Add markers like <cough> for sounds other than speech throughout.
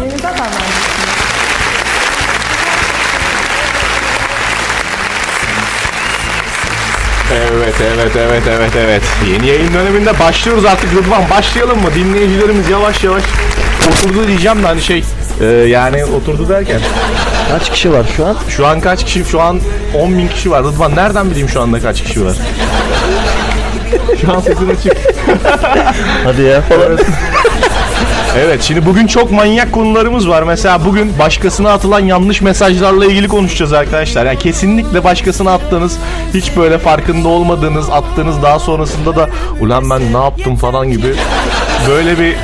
Yeni data mühendisiyim. Evet, evet, evet, evet, evet. Yeni yayın döneminde başlıyoruz artık Rıdvan. Başlayalım mı? Dinleyicilerimiz yavaş yavaş oturdu diyeceğim de hani şey e, yani oturdu derken. Kaç kişi var şu an? Şu an kaç kişi? Şu an 10 bin kişi var. Rıdvan nereden bileyim şu anda kaç kişi var? Şu an sesin açık. <laughs> Hadi ya falan. Evet şimdi bugün çok manyak konularımız var. Mesela bugün başkasına atılan yanlış mesajlarla ilgili konuşacağız arkadaşlar. Yani kesinlikle başkasına attığınız hiç böyle farkında olmadığınız attığınız daha sonrasında da ulan ben ne yaptım falan gibi böyle bir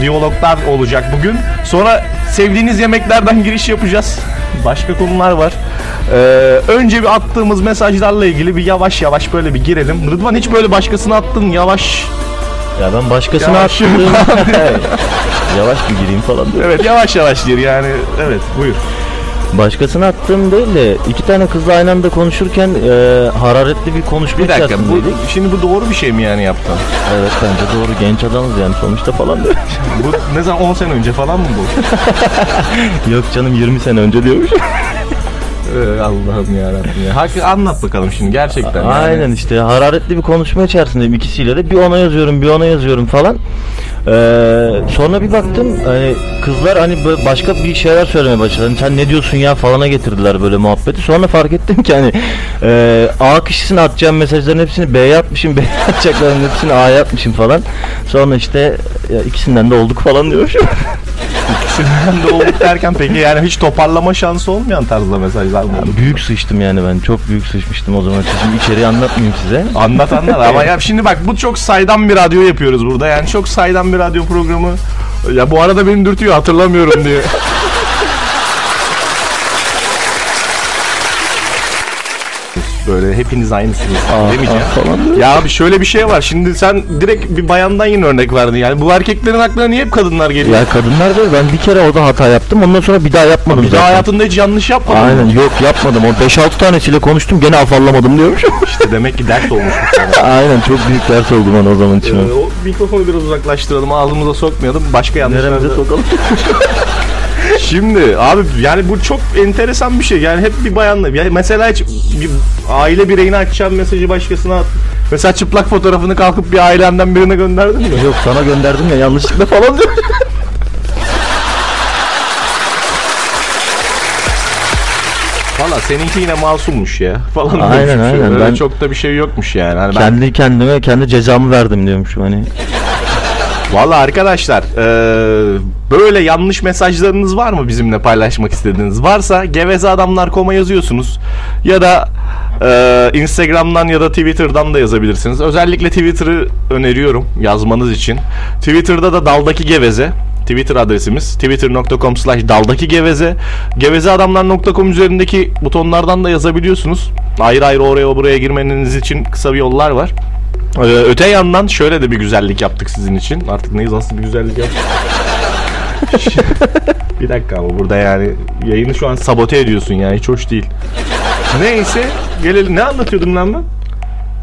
diyaloglar olacak bugün. Sonra sevdiğiniz yemeklerden giriş yapacağız. Başka konular var. Ee, önce bir attığımız mesajlarla ilgili bir yavaş yavaş böyle bir girelim. Rıdvan hiç böyle başkasına attın yavaş Ya ben başkasına Yavaş. attığım... <laughs> <laughs> Yavaş bir gireyim falan. diyor. Evet yavaş yavaş gir yani evet buyur. Başkasına attığım değil de iki tane kızla aynı anda konuşurken e, hararetli bir konuşma Bir dakika bu, içerisindeydik. şimdi bu doğru bir şey mi yani yaptın? Evet bence doğru genç adamız yani sonuçta falan diyor. <laughs> Bu ne zaman 10 sene önce falan mı bu? Yok canım 20 sene önce diyormuş. Ee, Allah'ım yarabbim ya. Hak, anlat bakalım şimdi gerçekten. yani. Aynen işte hararetli bir konuşma içerisindeyim ikisiyle de bir ona yazıyorum bir ona yazıyorum falan. Ee, sonra bir baktım hani kızlar hani başka bir şeyler söylemeye başladı. Hani sen ne diyorsun ya falana getirdiler böyle muhabbeti. Sonra fark ettim ki hani e, A kişisine atacağım mesajların hepsini B'ye atmışım, <laughs> B'ye atacakların hepsini A'ya atmışım falan. Sonra işte ya ikisinden de olduk falan diyormuşum. <laughs> İkisinden de olduk derken peki yani hiç toparlama şansı olmayan tarzda mesajlar mı oldu? büyük sıçtım yani ben çok büyük sıçmıştım o zaman. Şimdi içeriği anlatmayayım size. Anlat anlat ama ya şimdi bak bu çok saydam bir radyo yapıyoruz burada yani çok saydam bir radyo programı. Ya bu arada beni dürtüyor hatırlamıyorum diye. <laughs> Böyle hepiniz aynısınız demeyeceğim. Aa, falan. Ya abi şöyle bir şey var. Şimdi sen direkt bir bayandan yine örnek verdin. Yani bu erkeklerin aklına niye hep kadınlar geliyor? Ya kadınlar da ben bir kere orada hata yaptım. Ondan sonra bir daha yapmadım bir daha zaten. hayatında hiç yanlış yapmadın. mı? Aynen yok yapmadım. O 5-6 tanesiyle konuştum gene afallamadım diyormuş. <laughs> İşte demek ki dert olmuş. <laughs> Aynen çok büyük ders oldu bana o zaman için. Ee, o mikrofonu biraz uzaklaştıralım, ağzımıza sokmayalım. Başka yanlışlar. Neremize da- sokalım. <laughs> Şimdi abi yani bu çok enteresan bir şey. Yani hep bir bayanla. Yani mesela hiç bir aile bireyine açacağın mesajı başkasına at. Mesela çıplak fotoğrafını kalkıp bir ailenden birine gönderdin mi? yok sana gönderdim ya yanlışlıkla falan diyor. Valla seninki yine masummuş ya. Falan Aynen, diyormuş. aynen. Öyle Ben- çok da bir şey yokmuş yani. Hani ben Kendi kendime kendi cezamı verdim diyormuşum hani. Valla arkadaşlar eee, böyle yanlış mesajlarınız var mı bizimle paylaşmak istediğiniz? Varsa gevezeadamlar.com'a yazıyorsunuz ya da eee, Instagram'dan ya da Twitter'dan da yazabilirsiniz. Özellikle Twitter'ı öneriyorum yazmanız için. Twitter'da da daldaki geveze Twitter adresimiz twitter.com slash daldaki geveze gevezeadamlar.com üzerindeki butonlardan da yazabiliyorsunuz. Ayrı ayrı oraya buraya girmeniz için kısa bir yollar var. Ee, öte yandan şöyle de bir güzellik yaptık sizin için. Artık neyiz nasıl bir güzellik yaptık? <laughs> bir dakika ama burada yani yayını şu an sabote ediyorsun yani hiç hoş değil. Neyse gelelim. Ne anlatıyordum lan ben?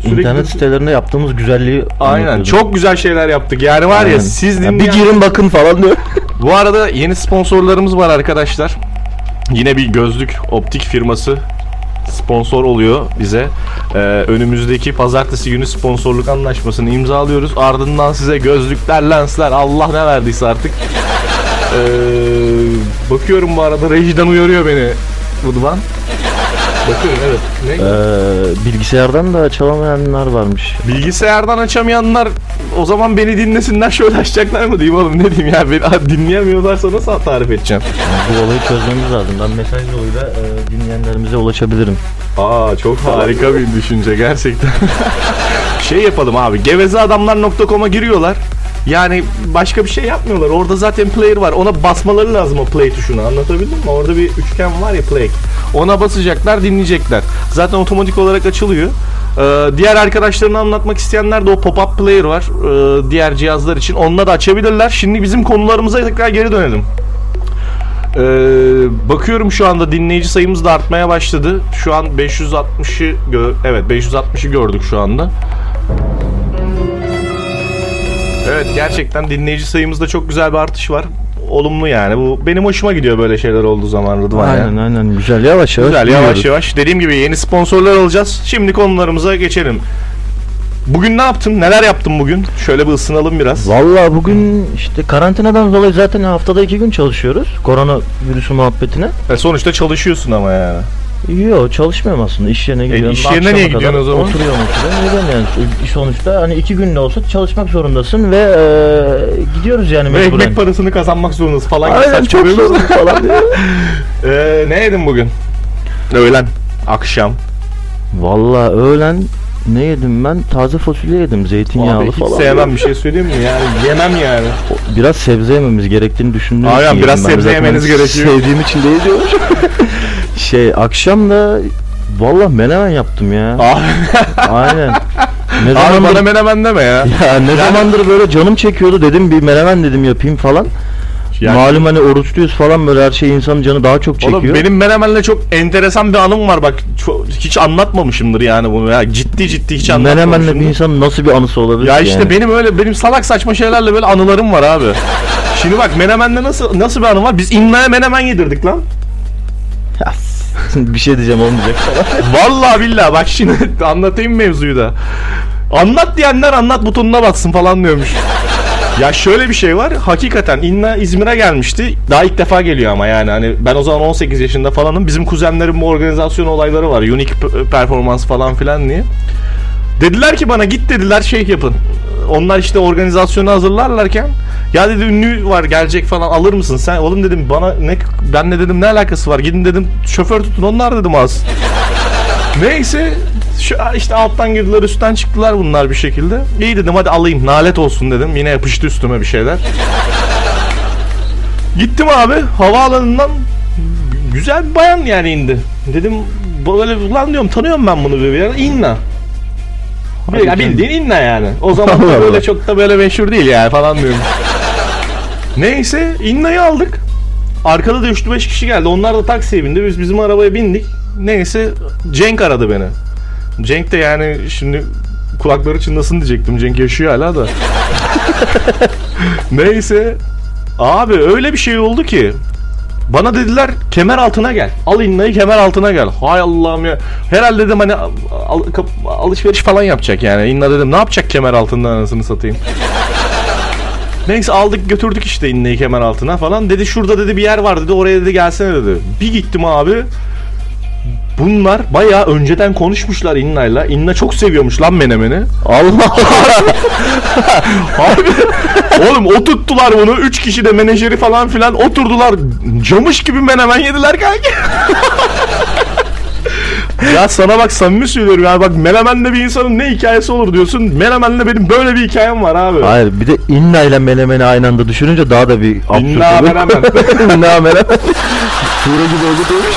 Sürekli- İnternet sitelerinde yaptığımız güzelliği Aynen çok güzel şeyler yaptık. Yani var ya Aynen. siz Ya dinleyen... bir girin bakın falan diyor. <laughs> Bu arada yeni sponsorlarımız var arkadaşlar. Yine bir gözlük optik firması sponsor oluyor bize. Ee, önümüzdeki pazartesi günü sponsorluk anlaşmasını imzalıyoruz. Ardından size gözlükler, lensler, Allah ne verdiyse artık. Ee, bakıyorum bu arada rejiden uyarıyor beni Rıdvan. Bakıyorum evet. Ne? Ee, bilgisayardan da çalamayanlar varmış. Bilgisayardan açamayanlar o zaman beni dinlesinler şöyle açacaklar mı diyeyim oğlum ne diyeyim ya beni dinleyemiyorlarsa nasıl tarif edeceğim? Bu olayı çözmemiz lazım. Ben mesaj yoluyla e, dinleyenlerimize ulaşabilirim. Aa çok harika bir düşünce gerçekten. <laughs> şey yapalım abi gevezeadamlar.com'a giriyorlar. Yani başka bir şey yapmıyorlar. Orada zaten player var. Ona basmaları lazım o play tuşuna. Anlatabildim mi? Orada bir üçgen var ya play. Ona basacaklar, dinleyecekler. Zaten otomatik olarak açılıyor. Ee, diğer arkadaşlarına anlatmak isteyenler de o pop-up player var. Ee, diğer cihazlar için. Onunla da açabilirler. Şimdi bizim konularımıza tekrar geri dönelim. Ee, bakıyorum şu anda dinleyici sayımız da artmaya başladı. Şu an 560'ı gö- evet 560'ı gördük şu anda. Evet gerçekten dinleyici sayımızda çok güzel bir artış var. olumlu yani. Bu benim hoşuma gidiyor böyle şeyler olduğu zaman Rıdvan ya. Aynen aynen güzel yavaş yavaş. Güzel yavaş büyüyoruz. yavaş. Dediğim gibi yeni sponsorlar alacağız. Şimdi konularımıza geçelim. Bugün ne yaptın? Neler yaptın bugün? Şöyle bir ısınalım biraz. Valla bugün işte karantinadan dolayı zaten haftada iki gün çalışıyoruz. Korona virüsü muhabbetine. E sonuçta çalışıyorsun ama yani. Yok çalışmıyorum aslında iş yerine gidiyorum. E, iş yerine Akşama niye kadar gidiyorsun o zaman? Oturuyorum oturuyorum. Neden yani sonuçta hani iki gün de olsa çalışmak zorundasın ve e, gidiyoruz yani Ve mecburen. ekmek parasını kazanmak zorundasın falan. gibi Aynen çok saçmalıyoruz. zor falan diyor. Ee, <laughs> ne yedin bugün? Öğlen, akşam. Valla öğlen ne yedim ben? Taze fasulye yedim zeytinyağlı Abi hiç falan. sevmem bir şey söyleyeyim mi? Yani yemem yani. Biraz sebze yememiz gerektiğini düşündüğüm için Aynen, yedim biraz ben. sebze Zaten yemeniz gerekiyor. Sevdiğim için değil diyorum. <laughs> şey akşam da valla menemen yaptım ya. Abi, Aynen. <laughs> Ne abi bana zamandır menemen deme ya. ya ne zamandır böyle canım çekiyordu dedim bir menemen dedim yapayım falan. Yani- Malum hani oruçluyuz falan böyle her şey insanın canı daha çok çekiyor. Oğlum benim menemenle çok enteresan bir anım var bak. Çok, hiç anlatmamışımdır yani bunu ya. Ciddi ciddi hiç anlatmamışımdır. Menemenle bir insanın nasıl bir anısı olabilir Ya ki işte yani? benim öyle benim salak saçma şeylerle böyle anılarım var abi. Şimdi bak menemenle nasıl nasıl bir anım var? Biz İnna'ya menemen yedirdik lan. Ya, <laughs> bir şey diyeceğim olmayacak. <laughs> Vallahi billahi bak şimdi <laughs> anlatayım mevzuyu da. Anlat diyenler anlat butonuna batsın falan diyormuş. Ya şöyle bir şey var. Hakikaten İnna İzmir'e gelmişti. Daha ilk defa geliyor ama yani hani ben o zaman 18 yaşında falanım. Bizim kuzenlerin bu organizasyon olayları var. Unique performans falan filan diye. Dediler ki bana git dediler şey yapın. Onlar işte organizasyonu hazırlarlarken ya dedi ünlü var gelecek falan alır mısın sen? Oğlum dedim bana ne ben ne dedim ne alakası var? Gidin dedim şoför tutun onlar dedim az. <laughs> Neyse şu işte alttan girdiler üstten çıktılar bunlar bir şekilde. İyi dedim hadi alayım nalet olsun dedim. Yine yapıştı üstüme bir şeyler. <laughs> Gittim abi havaalanından güzel bir bayan yani indi. Dedim böyle ulan diyorum tanıyorum ben bunu bir yer. İnna. Ya bildiğin İnna yani. O zaman <laughs> böyle çok da böyle meşhur değil yani falan diyorum. Neyse İnna'yı aldık. Arkada da 3-5 kişi geldi. Onlar da taksiye bindi. Biz bizim arabaya bindik. Neyse Cenk aradı beni. Cenk de yani şimdi kulakları çınlasın diyecektim. Cenk yaşıyor hala da. <laughs> Neyse. Abi öyle bir şey oldu ki. Bana dediler kemer altına gel. Al innayı kemer altına gel. Hay Allah'ım ya. Herhalde dedim hani al- kap- alışveriş falan yapacak yani. İnna dedim ne yapacak kemer altında anasını satayım. Neyse aldık götürdük işte inneyi kemer altına falan. Dedi şurada dedi bir yer var dedi oraya dedi gelsene dedi. Bir gittim abi. Bunlar bayağı önceden konuşmuşlar İnna'yla. İnna çok seviyormuş lan menemeni. Allah <laughs> Abi oğlum oturttular bunu. Üç kişi de menajeri falan filan oturdular. Camış gibi menemen yediler kanki. <laughs> ya sana bak samimi söylüyorum ya bak menemenle bir insanın ne hikayesi olur diyorsun. Menemenle benim böyle bir hikayem var abi. Hayır bir de inna ile melemeni aynı anda düşününce daha da bir absürt İnna oluyor. menemen. <laughs> inna menemen. Sure gibi demiş.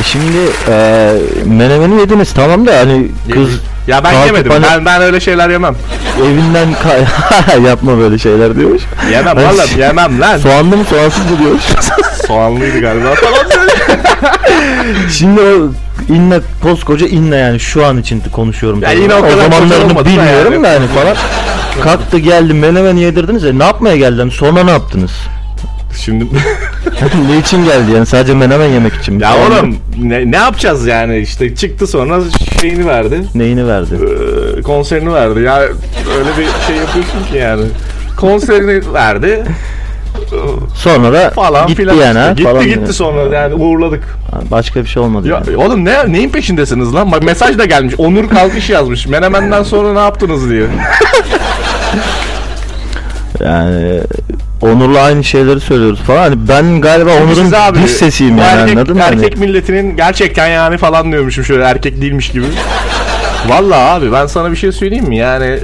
E şimdi e, menemeni yediniz tamam da hani kız ya ben kalkıp yemedim. hani Ben, ben öyle şeyler yemem. evinden ka- <laughs> yapma böyle şeyler diyormuş. Yemem Hani valla yemem lan. Soğanlı mı soğansız mı diyormuş. <laughs> Soğanlıydı galiba <laughs> falan böyle. Şimdi o inna koskoca inna yani şu an için konuşuyorum. Ya tabii. yine o kadar zamanlarını olmadı da bilmiyorum yani. yani falan. Kalktı geldi menemeni yedirdiniz. E, ne yapmaya geldi? Sonra ne yaptınız? Şimdi <laughs> ne için geldi yani sadece menemen yemek için mi? ya oğlum ne, ne yapacağız yani işte çıktı sonra şeyini verdi. Neyini verdi? Ee, konserini verdi. Ya öyle bir şey yapıyorsun ki yani. Konserini verdi Sonra da falan gitti filan. yani ha? Gitti falan gitti yani. sonra yani uğurladık. Başka bir şey olmadı Ya yani. oğlum ne neyin peşindesiniz lan? Bak mesaj da gelmiş. Onur Kalkış yazmış. Menemen'den sonra ne yaptınız diye. <laughs> Yani Onur'la aynı şeyleri söylüyoruz falan. Hani ben galiba Onur'un abi, dış sesiyim yani erkek, anladın mı? Erkek Hani, milletinin gerçekten yani falan diyormuşum şöyle erkek değilmiş gibi. Vallahi abi ben sana bir şey söyleyeyim mi? Yani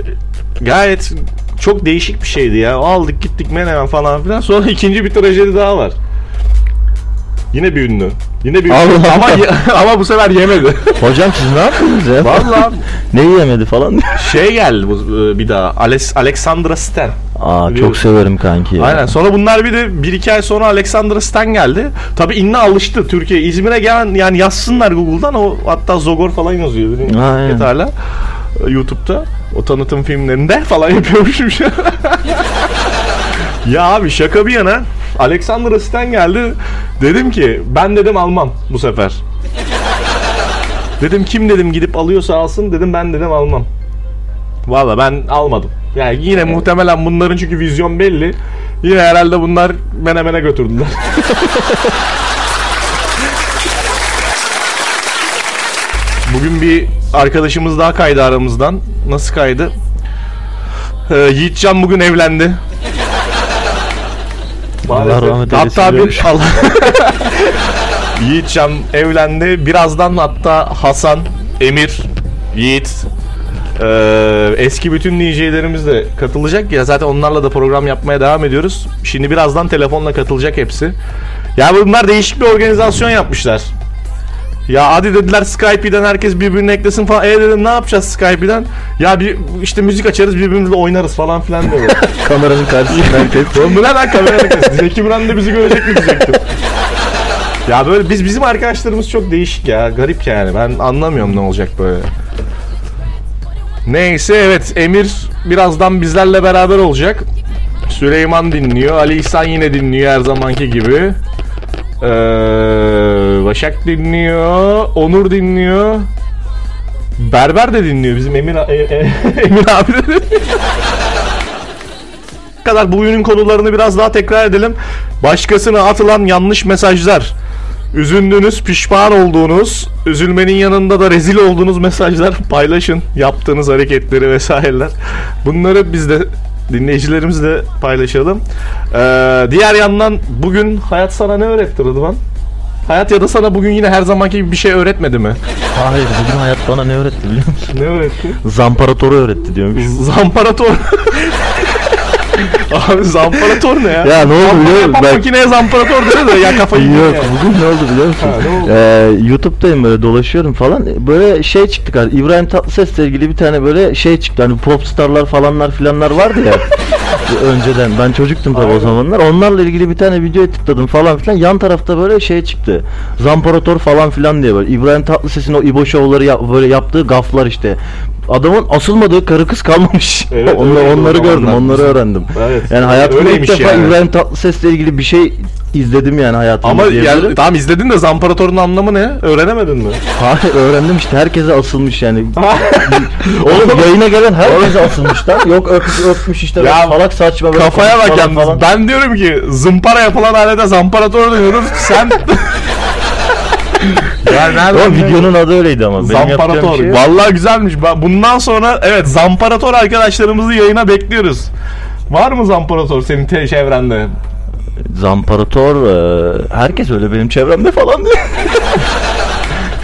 gayet çok değişik bir şeydi ya. Aldık gittik menemen falan filan. Sonra <laughs> ikinci bir trajedi daha var. Yine bir ünlü. Yine bir ünlü. Ama <laughs> ama bu sefer yemedi. <laughs> Hocam siz ne yaptınız ya? Vallahi Neyi yemedi falan? şey geldi bu e, bir daha. Alex, Alexandra Stan. Aa Biliyorum. çok severim kanki ya. Aynen. Sonra bunlar bir de bir iki ay sonra Alexandra Stan geldi. Tabi inne alıştı Türkiye. İzmir'e gelen yani yazsınlar Google'dan o hatta Zogor falan yazıyor. Hala e, YouTube'da o tanıtım filmlerinde falan yapıyormuşum şu <laughs> an. Ya abi şaka bir yana Alexander Asisten geldi. Dedim ki ben dedim almam bu sefer. dedim kim dedim gidip alıyorsa alsın dedim ben dedim almam. Valla ben almadım. Yani yine muhtemelen bunların çünkü vizyon belli. Yine herhalde bunlar menemene götürdüler. <laughs> Bugün bir arkadaşımız daha kaydı aramızdan. Nasıl kaydı? Ee, Yiğitcan bugün evlendi. <laughs> Allah rahmet eylesin Hatta bir diyormuş. <laughs> Allah. Yiğitcan evlendi. Birazdan hatta Hasan, Emir, Yiğit, ee, eski bütün DJ'lerimiz de katılacak ya zaten onlarla da program yapmaya devam ediyoruz. Şimdi birazdan telefonla katılacak hepsi. Ya bunlar değişik bir organizasyon yapmışlar. Ya hadi dediler Skype'den herkes birbirini eklesin falan. E dedim ne yapacağız Skype'den? Ya bir işte müzik açarız birbirimizle oynarız falan filan diyor. <laughs> Kameranın karşısında herkes. <laughs> Oğlum bu ne lan kamera kız? Zeki Müren de bizi görecek mi diyecektim. Ya böyle biz bizim arkadaşlarımız çok değişik ya. Garip yani. Ben anlamıyorum ne olacak böyle. Neyse evet Emir birazdan bizlerle beraber olacak. Süleyman dinliyor. Ali İhsan yine dinliyor her zamanki gibi. Ee, Başak dinliyor. Onur dinliyor. Berber de dinliyor. Bizim Emir, e- e- <laughs> Emir abi de dinliyor kadar bu oyunun konularını biraz daha tekrar edelim. Başkasına atılan yanlış mesajlar. Üzüldüğünüz, pişman olduğunuz, üzülmenin yanında da rezil olduğunuz mesajlar paylaşın. Yaptığınız hareketleri vesaireler. Bunları biz de dinleyicilerimizle paylaşalım. Ee, diğer yandan bugün hayat sana ne öğretti Rıdvan? Hayat ya da sana bugün yine her zamanki gibi bir şey öğretmedi mi? Hayır bugün hayat bana ne öğretti biliyor musun? Ne öğretti? Zamparatoru öğretti diyormuş. Zamparator. <laughs> Abi zamparator ne ya? Ya ne oldu Zampara biliyor musun? Ben- makineye zamparator dedi de ya kafayı Yok bugün ne oldu biliyor musun? Ha, oldu? Ee, YouTube'dayım böyle dolaşıyorum falan. Böyle şey çıktı galiba. İbrahim Tatlıses'le ilgili bir tane böyle şey çıktı. Hani popstarlar falanlar filanlar vardı ya. <laughs> önceden. Ben çocuktum tabii o zamanlar. Onlarla ilgili bir tane video tıkladım falan filan. Yan tarafta böyle şey çıktı. Zamparator falan filan diye böyle. İbrahim Tatlıses'in o İbo şovları yap- böyle yaptığı gaflar işte. Adamın asılmadığı karı kız kalmamış. <laughs> Evet, onları, öyleydi o onları gördüm, zamanlar. onları öğrendim. Evet. Yani hayatımda ilk Öyleymiş defa yani. İbrahim Tatlıses'le ilgili bir şey izledim yani hayatımda Ama diyebilirim. yani, tamam izledin de zamparatorun anlamı ne? Öğrenemedin mi? <laughs> Hayır öğrendim işte herkese asılmış yani. <laughs> Oğlum yayına gelen herkese asılmış lan. Yok öp, öpmüş işte Ya, salak saçma böyle Kafaya bak konuşmalar yalnız. falan. Ben diyorum ki zımpara yapılan alete zamparator diyoruz. Sen... ya nereden Oğlum ne- videonun adı öyleydi ama. Benim yapacağım Zamparator. bir şey yok. Vallahi güzelmiş. Ben bundan sonra evet zamparator arkadaşlarımızı yayına bekliyoruz. Var mı zamparator senin te- çevrende? Zamparator e, herkes öyle benim çevremde falan diyor. <laughs>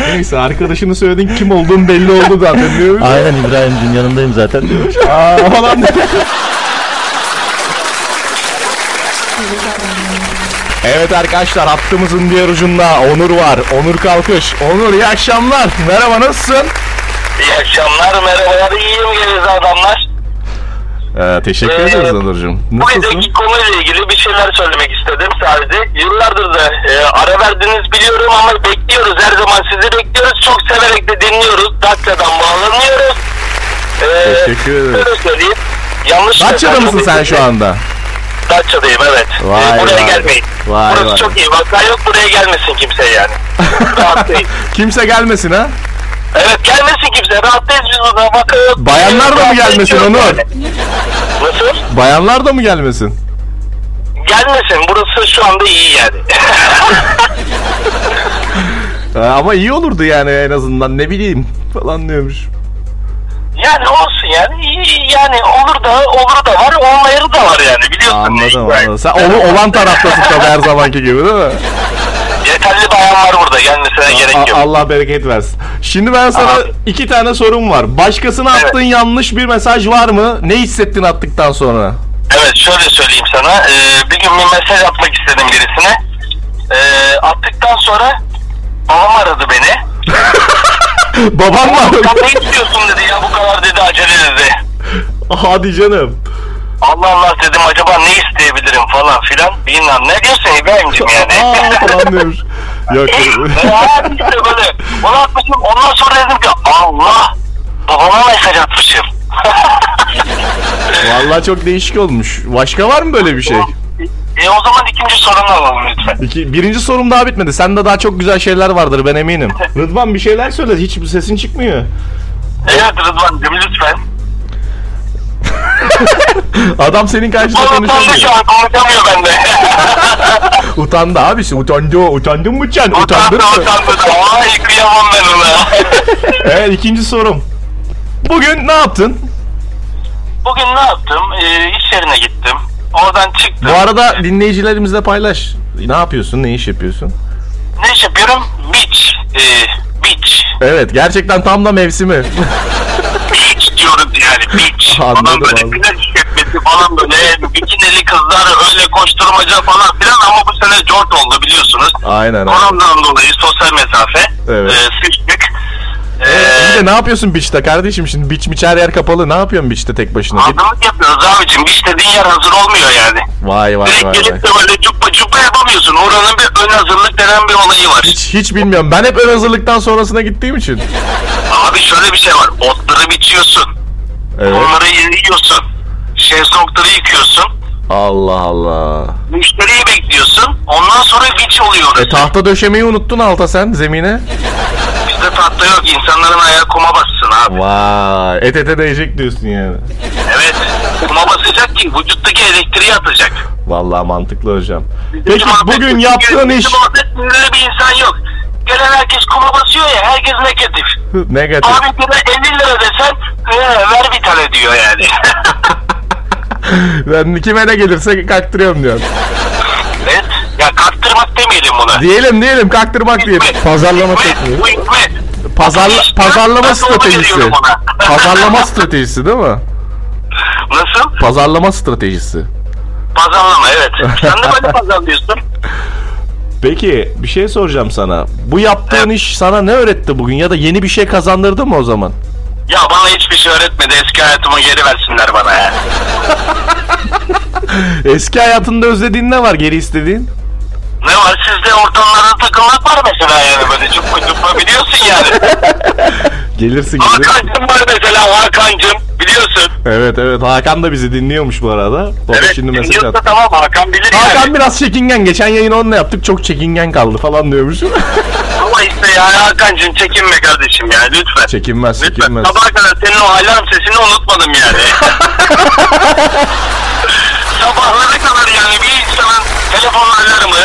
Neyse arkadaşını söyledin kim olduğun belli oldu zaten. Aynen İbrahim'cim yanındayım zaten diyor. Aa, falan. Evet arkadaşlar hattımızın diğer ucunda Onur var. Onur Kalkış. Onur iyi akşamlar. Merhaba nasılsın? İyi akşamlar, merhabalar, iyiyim geriz adamlar. Ee, teşekkür Ee, ederiz Onurcuğum. Bu Nasılsın? geceki konuyla ilgili bir şeyler söylemek istedim sadece. Yıllardır da e, ara verdiniz biliyorum ama bekliyoruz. Her zaman sizi bekliyoruz. Çok severek de dinliyoruz. Datça'dan bağlanıyoruz. Ee, Teşekkür ederiz. Şöyle söyleyeyim. Yanlış Datça'da mısın sen şu anda? Datça'dayım evet. Vay Ee, buraya vay. gelmeyin. Vay Burası vay. çok iyi. Vaka yok buraya gelmesin kimse yani. <laughs> Rahattayız. Kimse gelmesin ha? Evet gelmesin kimse. Rahattayız biz burada. Vaka yok. Bayanlar da mı gelmesin Onur? yani. Nasıl? Bayanlar da mı gelmesin? Gelmesin. Burası şu anda iyi yani. <laughs> Ee, ama iyi olurdu yani en azından ne bileyim falan diyormuş. Yani olsun yani. İyi yani olur da olur da var. Olmayarı da var yani. Biliyorsun. Anladım Yani. anladım. Sen onu olan taraftasın tabii her zamanki gibi değil mi? Yeterli bayan var burada. Gelmesine gerek yok. Allah bereket versin. Şimdi ben sana Abi. iki tane sorum var. Başkasına Evet. attığın yanlış bir mesaj var mı? Ne hissettin attıktan sonra? Evet şöyle söyleyeyim sana. Ee, bir gün bir mesaj atmak istedim birisine. Ee, attıktan sonra babam aradı beni. <laughs> <laughs> Babam mı? Sen ne istiyorsun dedi ya bu kadar dedi acele dedi. Hadi canım. Allah Allah dedim acaba ne isteyebilirim falan filan. Bilmem ne diyorsun İbrahim'cim yani. Aa falan <laughs> diyormuş. Yok. Ya işte böyle. Onu atmışım. Ondan sonra dedim ki Allah babama mesaj atmışım. <laughs> Vallahi çok değişik olmuş. Başka var mı böyle bir şey? E o zaman ikinci sorunu alalım lütfen. İki, birinci sorum daha bitmedi. Sende daha çok güzel şeyler vardır ben eminim. <laughs> Rıdvan bir şeyler söyle. Hiç sesin çıkmıyor. Evet Rıdvan'cığım lütfen. <laughs> Adam senin karşında <laughs> O utandı şu konuşamıyor. an konuşamıyor bende. Utandı abisi. Utandı. Utandın mı sen? Utandın utandı mı? utandı. Ay kıyamam ben ona. Evet ikinci sorum. Bugün ne yaptın? Bugün ne yaptım? Ee, iş yerine gittim. Oradan çıktım. Bu arada dinleyicilerimizle paylaş. Ne yapıyorsun? Ne iş yapıyorsun? Ne iş yapıyorum? Beach. Ee, beach. Evet gerçekten tam da mevsimi. Beach diyoruz yani beach. <laughs> Anladım, falan böyle anladım. plaj işletmesi falan böyle bikinili kızlar öyle koşturmaca falan filan ama bu sene jort oldu biliyorsunuz. Aynen. Koronadan dolayı sosyal mesafe. Evet. Sıçtık. Ne yapıyorsun beach'te kardeşim şimdi beach miç her yer kapalı ne yapıyorsun beach'te tek başına? Hazırlık yapıyoruz abicim. Beach dediğin yer hazır olmuyor yani. Vay vay Direkt vay vay. gelip de böyle cuppa cuppa yapamıyorsun. Oranın bir ön hazırlık denen bir olayı var. Hiç, hiç bilmiyorum. Ben hep ön hazırlıktan sonrasına gittiğim için. Abi şöyle bir şey var. Otları biçiyorsun. Evet. Onları yiyorsun. Şezlongları yıkıyorsun. Allah Allah. Müşteriyi bekliyorsun. Ondan sonra biç oluyor. E tahta döşemeyi unuttun alta sen zemine. Bizde tahta yok. İnsanların ayağı kuma bassın abi. Vay. Et ete değecek diyorsun yani. Evet. Kuma basacak ki vücuttaki elektriği atacak. Vallahi mantıklı hocam. Bizim Peki muhabbet- bugün yaptığın iş sinirli bir insan yok. Gelen herkes kuma basıyor ya herkes negatif. negatif. Abi sana 50 lira desen "Ee, ver bir tane diyor yani. <laughs> <laughs> Ben kime ne gelirse kaktırıyorum diyor. evet. Ya kaktırmak demeyelim buna. Diyelim diyelim kaktırmak diyelim. Pazarlama Hikmet, tekniği. Bu hikmet. Pazarla, pazarlama stratejisi. <laughs> Pazarlama stratejisi değil mi? Nasıl? Pazarlama stratejisi. Pazarlama evet. <laughs> Sen de böyle pazarlıyorsun. Peki bir şey soracağım sana. Bu yaptığın Evet. iş sana ne öğretti bugün ya da yeni bir şey kazandırdı mı o zaman? Ya bana hiçbir şey öğretmedi. Eski hayatımı geri versinler bana ya. <laughs> Eski hayatında özlediğin ne var geri istediğin? Ne var sizde ortamlarda takılmak var mesela yani böyle cuppa cuppa biliyorsun yani. Gelirsin <laughs> gelirsin. Hakan'cım var mesela Hakan'cım biliyorsun. Evet evet Hakan da bizi dinliyormuş bu arada. O evet şimdi mesaj attı. tamam Hakan bilir Hakan yani. biraz çekingen. Geçen yayını onunla yaptık. Çok çekingen kaldı falan diyormuş. <laughs> Ama işte ya Hakan'cım çekinme kardeşim ya lütfen. çekinmez Lütfen. çekinmez. Sabaha kadar senin o alarm sesini unutmadım yani. <laughs> Sabahlara kadar yani bir insanın telefon alarmı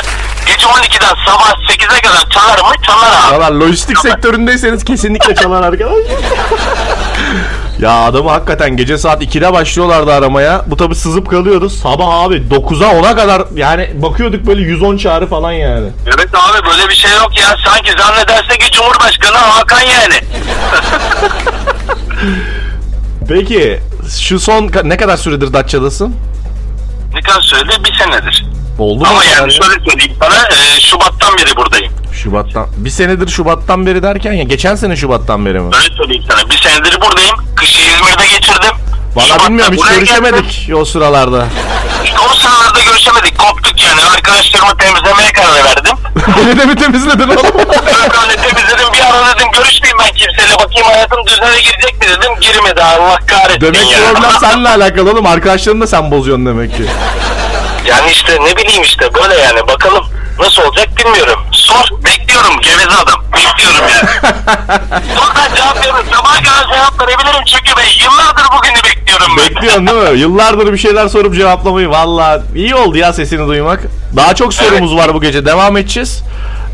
gece 12'den sabah 8'e kadar çalar mı? Çalar abi. Çalar. Lojistik sektöründeyseniz kesinlikle çalar arkadaşlar. <laughs> ya adamı hakikaten gece saat 2'de başlıyorlardı aramaya. Bu tabi sızıp kalıyoruz. Sabah abi 9'a 10'a kadar yani bakıyorduk böyle 110 çağrı falan yani. Evet abi böyle bir şey yok ya. Sanki zannederse ki Cumhurbaşkanı Hakan yani. <laughs> Peki şu son ne kadar süredir Datça'dasın? Ne kadar söyledi? Bir senedir. Oldu mu? Ama kadar yani ya? şöyle söyleyeyim sana. e, Şubat'tan beri buradayım. Şubattan. Bir senedir Şubat'tan beri derken ya geçen sene Şubat'tan beri mi? Öyle söyleyeyim sana. Bir senedir buradayım. Kışı İzmir'de geçirdim. Valla Şubat'ta bilmiyorum hiç buraya görüşemedik o sıralarda. İşte o sıralarda görüşemedik. Koptuk yani. Arkadaşlarımı temizlemeye karar verdim. <laughs> Beni de mi temizledin oğlum? <laughs> Böyle temizledim. Bir ara dedim görüşmeyeyim ben kimseyle. Bakayım hayatım düzene girecek mi dedim. Girmedi Allah kahretsin demek ya. problem <laughs> seninle alakalı oğlum. Arkadaşlarını da sen bozuyorsun demek ki. Yani işte ne bileyim işte böyle yani bakalım nasıl olacak bilmiyorum. Sor bekliyorum geveze adam. Bekliyorum yani. <laughs> Ben cevap veririm. Sabaha kadar cevap verebilirim çünkü ben yıllardır bugünü bekliyorum ben. Bekliyorsun değil mi? Yıllardır bir şeyler sorup cevaplamayı. Valla iyi oldu ya sesini duymak. Daha çok sorumuz var bu gece. Devam edeceğiz.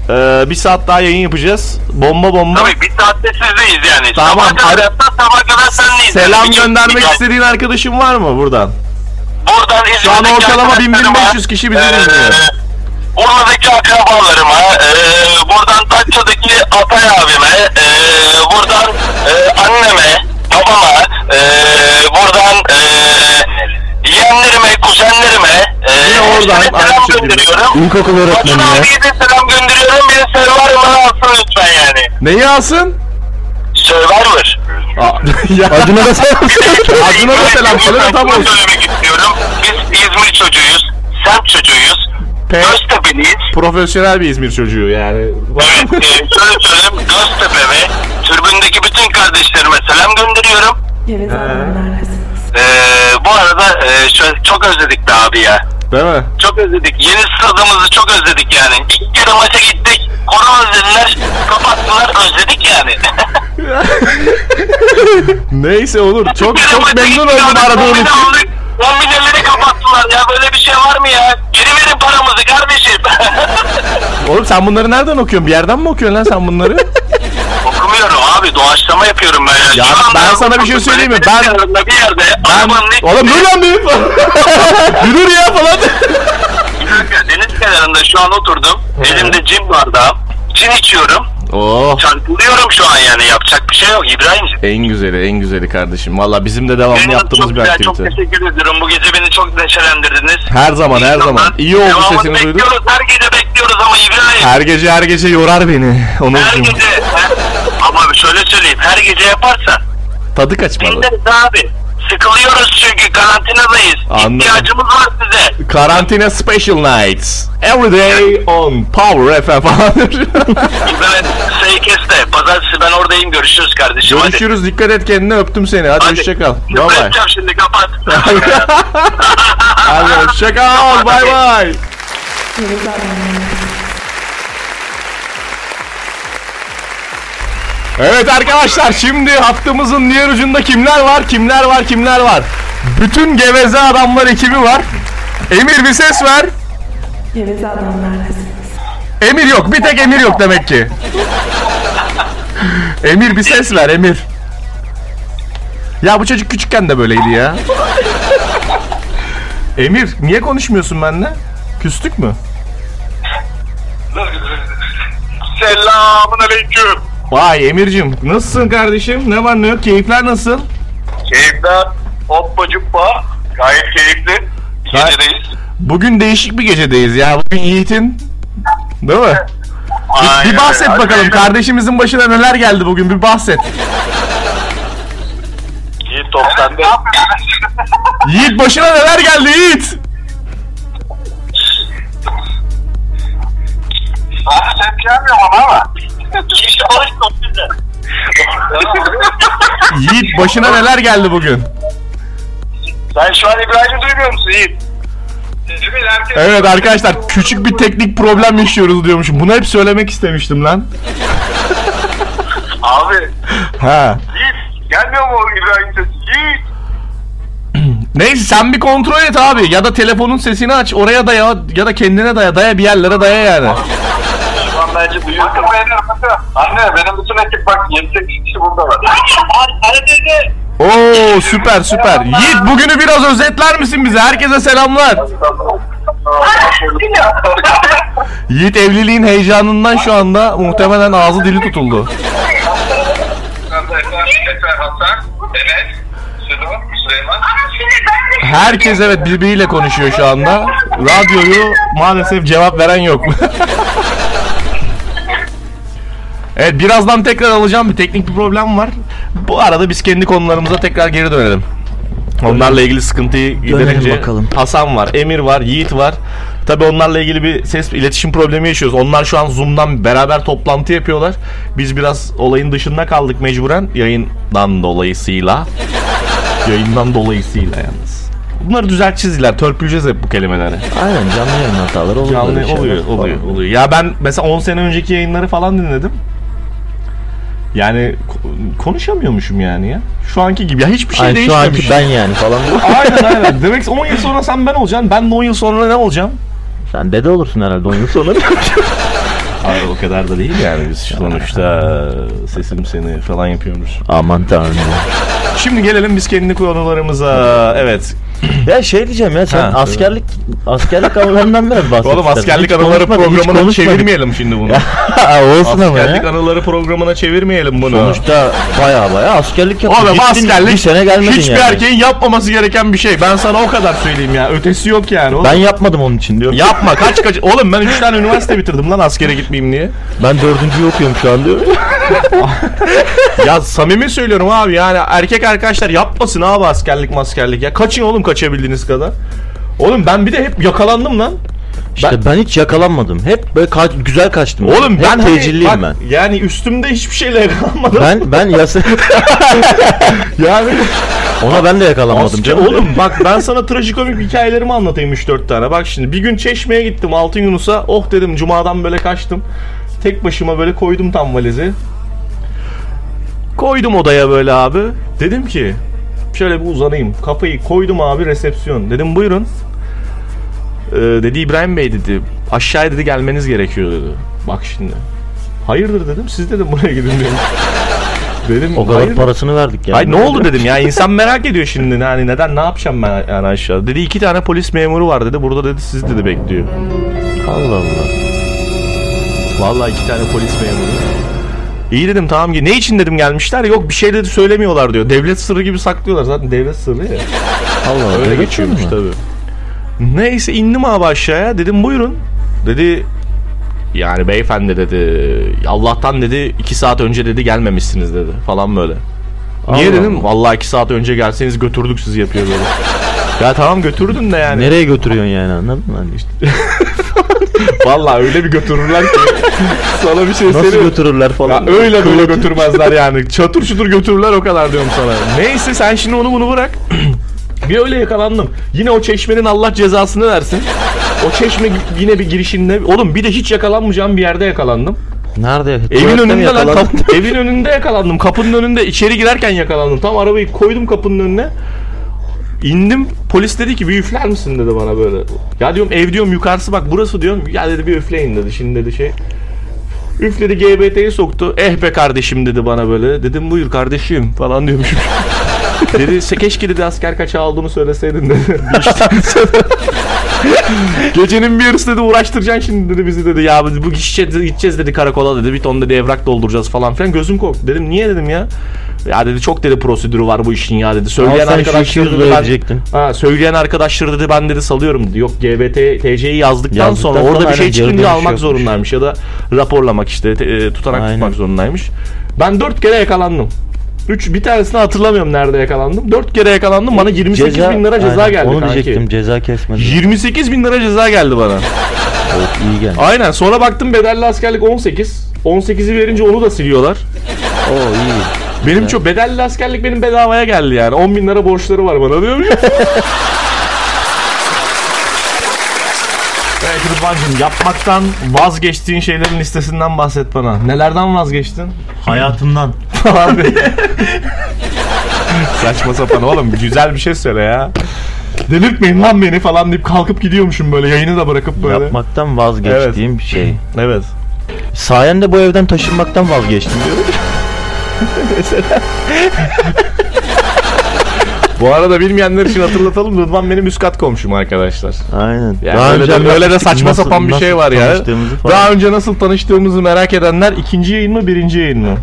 Ee, bir saat daha yayın yapacağız. Bomba bomba. Tabii bir saatte sizdeyiz yani. Tamam, Sabaha kadar sabaha kadar senleyiz. Selam Yani. göndermek istediğin arkadaşın var mı buradan? Buradan Şu an İzmir'deki ortalama arkadaşlarıma, 1500 kişi bizi eee, dinliyor. Buradaki akrabalarıma, eee, buradan Datça'daki Atay abime, eee, buradan eee, anneme, babama, eee, buradan eee, yeğenlerime, kuzenlerime, eee, Yine oradan hepsine aynı selam şekilde. gönderiyorum. İlkokul abiye de selam gönderiyorum. Beni Survivor'a alsın lütfen yani. Neyi alsın? Survivor. Aa, <laughs> ya, Acuna da selam. <laughs> Acun'a da selam söyle de tam olsun. söylemek istiyorum. Biz İzmir çocuğuyuz. Semt çocuğuyuz. P- Göztepe'liyiz. Profesyonel bir İzmir çocuğu yani. Evet, e, şöyle söyleyeyim. Göztepe ve türbündeki bütün kardeşlerime selam gönderiyorum. Adamlardasınız. Ee, bu arada e, şöyle, çok özledik be abi ya. Değil mi? Çok özledik. Yeni stadımızı çok özledik yani. İlk kere maça gittik. Korona dediler. Kapattılar. Özledik yani. <laughs> Neyse olur. Çok çok memnun oldum aradığın için. aldık. 10 milyonları kapattılar ya. Böyle bir şey var mı ya? Geri verin paramızı kardeşim. <laughs> Oğlum sen bunları nereden okuyorsun? Bir yerden mi okuyorsun lan sen bunları? Okumuyorum abi. Doğaçlama yapıyorum ben. Ya Şu anda ben sana bir şey söyleyeyim mi? Ben- Bir yerde. Ben... arabanın Oğlum dur lan bir. <laughs> Yürür ya falan. Deniz kenarında şu an oturdum. Elimde cin bardağım. Cin içiyorum. Oh. Çarpılıyorum şu an yani. Yapacak bir şey yok İbrahim'ciğim. En güzeli, en güzeli kardeşim. Valla bizim de devamlı Benim yaptığımız çok bir güzel, Çok aktivite. teşekkür ediyorum. Bu gece beni çok neşelendirdiniz. Her zaman, her zaman. İyi oldu Devamını sesini bekliyoruz. Her gece bekliyoruz ama İbrahim. Her gece her gece yorar beni. Her Onurcuğum. gece. her- Ama şöyle söyleyeyim. Her gece yaparsan. Tadı kaçmadı. Dinleriz abi. Sıkılıyoruz çünkü karantinadayız. Anladım. İhtiyacımız var size. Karantina Special Nights. Every day on Power FM falan. <laughs> Kes de. Pazartesi ben oradayım. Görüşürüz kardeşim. Hadi. Görüşürüz. Dikkat et kendine. Öptüm seni. Hadi, Hadi. hoşça kal. Bye bye. öpeceğim şimdi kapat. <laughs> Hadi hoşça kal. <laughs> Bye bye. Evet arkadaşlar şimdi hattımızın diğer ucunda kimler var? Kimler var? Kimler var? Bütün geveze adamlar ekibi var. Emir bir ses ver. Geveze adamlardasınız. Emir yok. Bir tek Emir yok demek ki. Emir bir ses ver Emir. Ya bu çocuk küçükken de böyleydi ya. Emir niye konuşmuyorsun benimle? Küstük mü? Selamun aleyküm. Vay Emir'cim nasılsın kardeşim? Ne var ne yok? Keyifler nasıl? Keyifler hoppa cuppa. Gayet keyifli. Gecedeyiz. Bugün değişik bir gecedeyiz ya. Bugün Yiğit'in Değil mi? Aynen bir bahset öyle. bakalım kardeşimizin başına neler geldi bugün bir bahset. Yiğit top sende. Yiğit başına neler geldi Yiğit? Abi sen gelmiyor ama. <laughs> Yiğit başına neler geldi bugün? Sen şu an İbrahim'i duymuyor musun Yiğit? Evet, arkadaşlar küçük bir teknik problem yaşıyoruz diyormuşum. Bunu hep söylemek istemiştim lan. <laughs> Abi Ha. Yiğit gelmiyor mu İbrahim sesi? Yiğit. <clears throat> Neyse sen bir kontrol et abi. Ya da telefonun sesini aç. Oraya daya ya da kendine daya. Daya bir yerlere daya yani. Şu an bence duyuyor. Anne benim bütün ekip bak 7-8 kişi burada var. Teyze. Oo süper süper. Yiğit bugünü biraz özetler misin bize? Herkese selamlar. Yiğit evliliğin heyecanından şu anda muhtemelen ağzı dili tutuldu. Herkes evet birbiriyle konuşuyor şu anda. Radyoyu maalesef cevap veren yok. <laughs> evet birazdan tekrar alacağım bir teknik bir problem var. Bu arada biz kendi konularımıza tekrar geri dönelim. Onlarla ilgili sıkıntıyı giderince bakalım. Hasan var, Emir var, Yiğit var. Tabi onlarla ilgili bir ses iletişim problemi yaşıyoruz. Onlar şu an Zoom'dan beraber toplantı yapıyorlar. Biz biraz olayın dışında kaldık mecburen yayından dolayısıyla. <laughs> Yayından dolayısıyla yalnız. Bunları düzelteceğiz iler. Törpüleceğiz hep bu kelimeleri. Aynen canlı yayın hataları olur. Canlı oluyor, oluyor, oluyor. Ya ben mesela 10 sene önceki yayınları falan dinledim. Yani ko- konuşamıyormuşum yani ya. Şu anki gibi. Ya hiçbir şey Ay, şu değişmemiş. anki ben yani falan. <laughs> aynen aynen. Demek ki 10 yıl sonra sen ben olacaksın. Ben de 10 yıl sonra ne olacağım? Sen dede olursun herhalde 10 yıl sonra. <laughs> Hayır o kadar da değil yani biz sonuçta sesim seni falan yapıyoruz. Aman tanrım. Şimdi gelelim biz kendi konularımıza. Evet. <clears throat> Ya şey diyeceğim ya sen Ha, askerlik askerlik anılarından biraz bahset. <laughs> Oğlum istersen. askerlik Hiç anıları hiç programına konuşmadık. çevirmeyelim şimdi bunu. <laughs> Olsun ama askerlik ya. anıları programına çevirmeyelim bunu. Sonuçta baya baya askerlik yaptın. Oğlum Gittin, askerlik bir sene gelmedin hiçbir yani. erkeğin yapmaması gereken bir şey. Ben sana o kadar söyleyeyim ya. Ötesi yok yani. Oğlum. Ben yapmadım onun için diyorum. Yapma kaç kaç. Oğlum ben 3 tane üniversite bitirdim lan askere gitmeyeyim diye. Ben dördüncüyü okuyorum şu an diyor. <laughs> Ya samimi söylüyorum abi yani erkek arkadaşlar yapmasın abi askerlik maskerlik ya. Kaçın oğlum kaçabildiğiniz kadar. Oğlum ben bir de hep yakalandım lan. İşte ben, hiç yakalanmadım. Hep böyle ka- güzel kaçtım. Oğlum Hep ben hani, tecilliyim bak, ben. yani üstümde hiçbir şeyle yakalanmadım. Ben ben yasa <laughs> yani ona ben de yakalanmadım Asker, canım. oğlum bak ben sana trajikomik hikayelerimi anlatayım 3-4 tane. Bak şimdi bir gün Çeşme'ye gittim Altın Yunus'a. Oh dedim cumadan böyle kaçtım. Tek başıma böyle koydum tam valizi. Koydum odaya böyle abi. Dedim ki şöyle bir uzanayım. Kafayı koydum abi resepsiyon. Dedim buyurun. Ee, dedi İbrahim Bey dedi. Aşağıya dedi gelmeniz gerekiyor dedi. Bak şimdi. Hayırdır dedim. Siz dedim buraya gidin dedim. <laughs> Dedim O kadar hayır. parasını verdik yani. Ay ne oldu dedim ya insan merak ediyor şimdi yani neden ne yapacağım ben yani aşağı. Dedi iki tane polis memuru var dedi burada dedi sizi dedi bekliyor. Allah Allah. Vallahi iki tane polis memuru. İyi dedim tamam ki ne için dedim gelmişler yok bir şey dedi söylemiyorlar diyor. Devlet sırrı gibi saklıyorlar zaten devlet sırrı ya. <laughs> Allah Allah. Öyle geçiyormuş tabii. Neyse indim abi aşağıya dedim buyurun. Dedi yani beyefendi dedi Allah'tan dedi iki saat önce dedi gelmemişsiniz dedi falan böyle. Niye Allah dedim? Vallahi iki saat önce gelseniz götürdük sizi yapıyor böyle. ya tamam götürdün de yani. Nereye götürüyorsun yani anladın mı? Hani işte <laughs> <laughs> Vallahi öyle bir götürürler ki. Sana bir şey nasıl söyleyeyim. götürürler Ya falan. öyle böyle götürmezler yani. Çatır çutur götürürler o kadar diyorum sana. Neyse sen şimdi onu bunu bırak. <clears throat> bir öyle yakalandım. Yine o çeşmenin Allah cezasını versin. O çeşme yine bir girişinde. Oğlum bir de hiç yakalanmayacağım bir yerde yakalandım. Nerede? Evin önünde lan. kap- evin önünde yakalandım. Kapının önünde içeri girerken yakalandım. Tam arabayı koydum kapının önüne. İndim. Polis dedi ki bir üfler misin dedi bana böyle. Ya diyorum ev diyorum yukarısı bak burası diyorum. Ya dedi bir üfleyin dedi. Şimdi dedi şey. Üfledi GBT'yi soktu. Eh be kardeşim dedi bana böyle. Dedim buyur kardeşim falan diyormuşum. <laughs> dedi "Se- keşke dedi asker kaçağı olduğunu söyleseydin dedi. <laughs> Gecenin bir yarısı dedi uğraştıracaksın şimdi dedi bizi dedi. Ya bu gideceğiz, gideceğiz dedi karakola dedi. Bir ton dedi evrak dolduracağız falan filan. Gözüm korktu. Dedim niye dedim ya. Ya dedi çok dedi prosedürü var bu işin ya dedi. Söyleyen Al sen şu arkadaşlar 200 dedi ben, ha, söyleyen arkadaşlar dedi ben dedi salıyorum dedi. Yok GBT TC'yi yazdıktan, Yazdıktan sonra orada sonra bir şey çıkınca dönüş almak yokmuş. zorundaymış ya da raporlamak işte te- e, tutanak Aynen. tutmak zorundaymış. Ben dört kere yakalandım. Üç, bir tanesini hatırlamıyorum nerede yakalandım. Dört kere yakalandım. Bana 28 bin lira ceza Aynen, geldi Onu kanki. diyecektim ceza kesmedi. 28 bin lira ceza geldi bana. Evet, iyi geldi. Aynen sonra baktım bedelli askerlik 18. 18'i verince onu da siliyorlar. Oo iyi. Benim çok bedelli askerlik benim bedavaya geldi yani. 10 bin lira borçları var bana diyor muyum? <laughs> Evet Rıdvan'cığım yapmaktan vazgeçtiğin şeylerin listesinden bahset bana. Nelerden vazgeçtin? Hayatımdan. <laughs> Diye. <laughs> Saçma sapan oğlum güzel bir şey söyle ya. Delirtmeyin lan beni falan deyip kalkıp gidiyormuşum böyle yayını da bırakıp böyle. Yapmaktan vazgeçtiğim şey. Evet. Sayende bu evden taşınmaktan vazgeçtim <laughs> Bu arada bilmeyenler için hatırlatalım. Rıdvan benim üst kat komşum arkadaşlar. Aynen. Yani öyle, de, öyle de saçma nasıl- sapan bir nasıl şey var ya. Daha önce nasıl tanıştığımızı merak edenler ikinci yayın mı birinci yayın mı?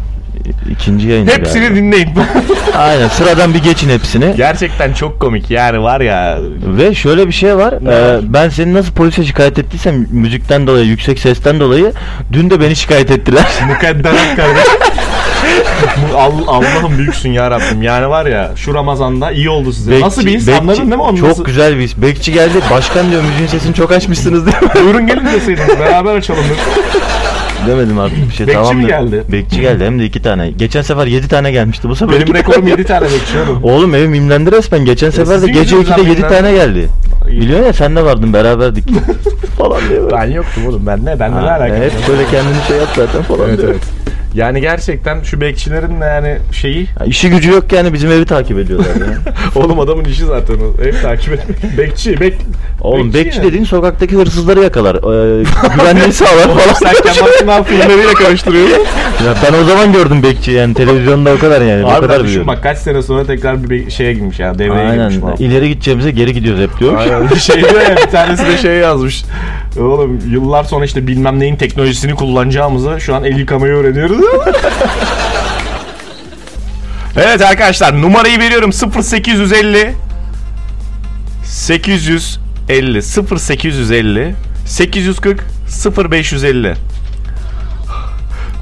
İkinci yayın. Hepsini dinleyin. <laughs> Aynen sıradan bir geçin hepsini. Gerçekten çok komik yani var ya. Ve şöyle bir şey var. Ee, ben seni nasıl polise şikayet ettiysem müzikten dolayı, yüksek sesten dolayı dün de beni şikayet ettiler. Mukadderat kardeşim. <laughs> Al- Allah'ım büyüksün ya Rabbim. Yani var ya şu Ramazan'da iyi oldu size. Nasıl bir Bekçi- anladın değil mi onu? Çok nasıl? güzel bir his. Bekçi geldi. Başkan diyor müziğin sesini çok açmışsınız diyor. <laughs> Buyurun gelin deseydiniz beraber açalım. Demedim artık bir şey. Bekçi tamam mi dedim. geldi? Bekçi geldi hem de iki tane. Geçen sefer yedi tane gelmişti. Bu sefer Benim iki rekorum tane. 7 tane bekliyorum. <laughs> Oğlum evim imlendi resmen. Geçen sefer de sizin gece yüzünüzden 2'de 7 imlendi. tane geldi. Biliyorsun ya sen de vardın beraberdik. <laughs> falan diyor. Ben yoktum oğlum ben ne ben ne Ha, alakası hep böyle kendini şey yap zaten falan Evet diyor. evet. Yani gerçekten şu bekçilerin de yani şeyi Ha, işi gücü yok yani bizim evi takip ediyorlar ya. <laughs> oğlum adamın işi zaten o. Ev takip etmek. <laughs> Bekçi, bek Oğlum bekçi, ya. dediğin sokaktaki hırsızları yakalar. Ee, güvenliği <laughs> sağlar Oğlum falan. sen Kemal Sunal filmleriyle karıştırıyorsun. Ya ben o zaman gördüm bekçi yani televizyonda o kadar yani. o Abi kadar düşün bak kaç sene sonra tekrar bir şeye girmiş ya devreye Aynen. girmiş falan. İleri gideceğimize geri gidiyoruz hep diyor. Aynen. şey diyor ya bir tanesi de şey yazmış. Oğlum yıllar sonra işte bilmem neyin teknolojisini kullanacağımızı şu an el yıkamayı öğreniyoruz. <laughs> evet arkadaşlar numarayı veriyorum 0850 850 0850 840 0550